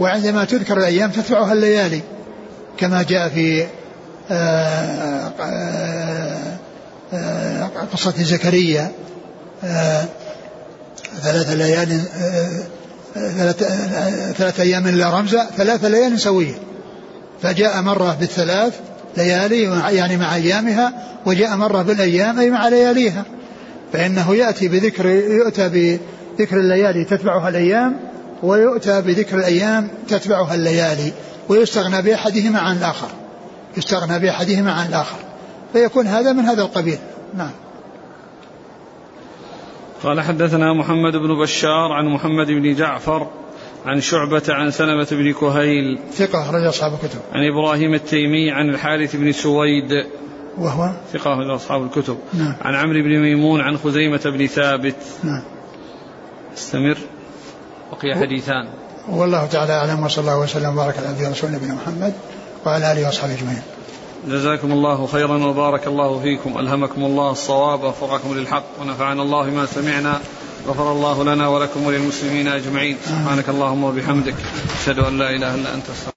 وعندما تذكر الأيام تدفعها الليالي. كما جاء في آه، آه، قصة زكريا ثلاث ليال ثلاث, ثلاث أيام إلا رمزة ثلاث ليال سوية. فجاء مرة بالثلاث ليالي يعني مع أيامها وجاء مرة بالأيام أي مع لياليها. فإنه يأتي بذكر يؤتى بذكر الليالي تتبعها الأيام ويؤتى بذكر الأيام تتبعها الليالي. ويستغنى بأحدهما عن الآخر. يستغنى بأحدهما عن الآخر. فيكون هذا من هذا القبيل. نعم. قال حدثنا محمد بن بشار عن محمد بن جعفر عن شعبة عن سلمة بن كهيل. ثقة أخرج أصحاب الكتب. عن إبراهيم التيمي عن الحارث بن سويد. وهو؟ ثقة أخرج أصحاب الكتب. نعم. عن عمرو بن ميمون عن خزيمة بن ثابت. نعم. استمر. بقي حديثان. والله تعالى أعلم وصلى الله وسلم وبارك على عبده ورسوله نبينا محمد وعلى آله وأصحابه أجمعين. جزاكم الله خيرا وبارك الله فيكم. ألهمكم الله الصواب ووفقكم للحق ونفعنا الله ما سمعنا. غفر الله لنا ولكم وللمسلمين أجمعين. سبحانك اللهم وبحمدك. أشهد أن لا إله إلا أنت.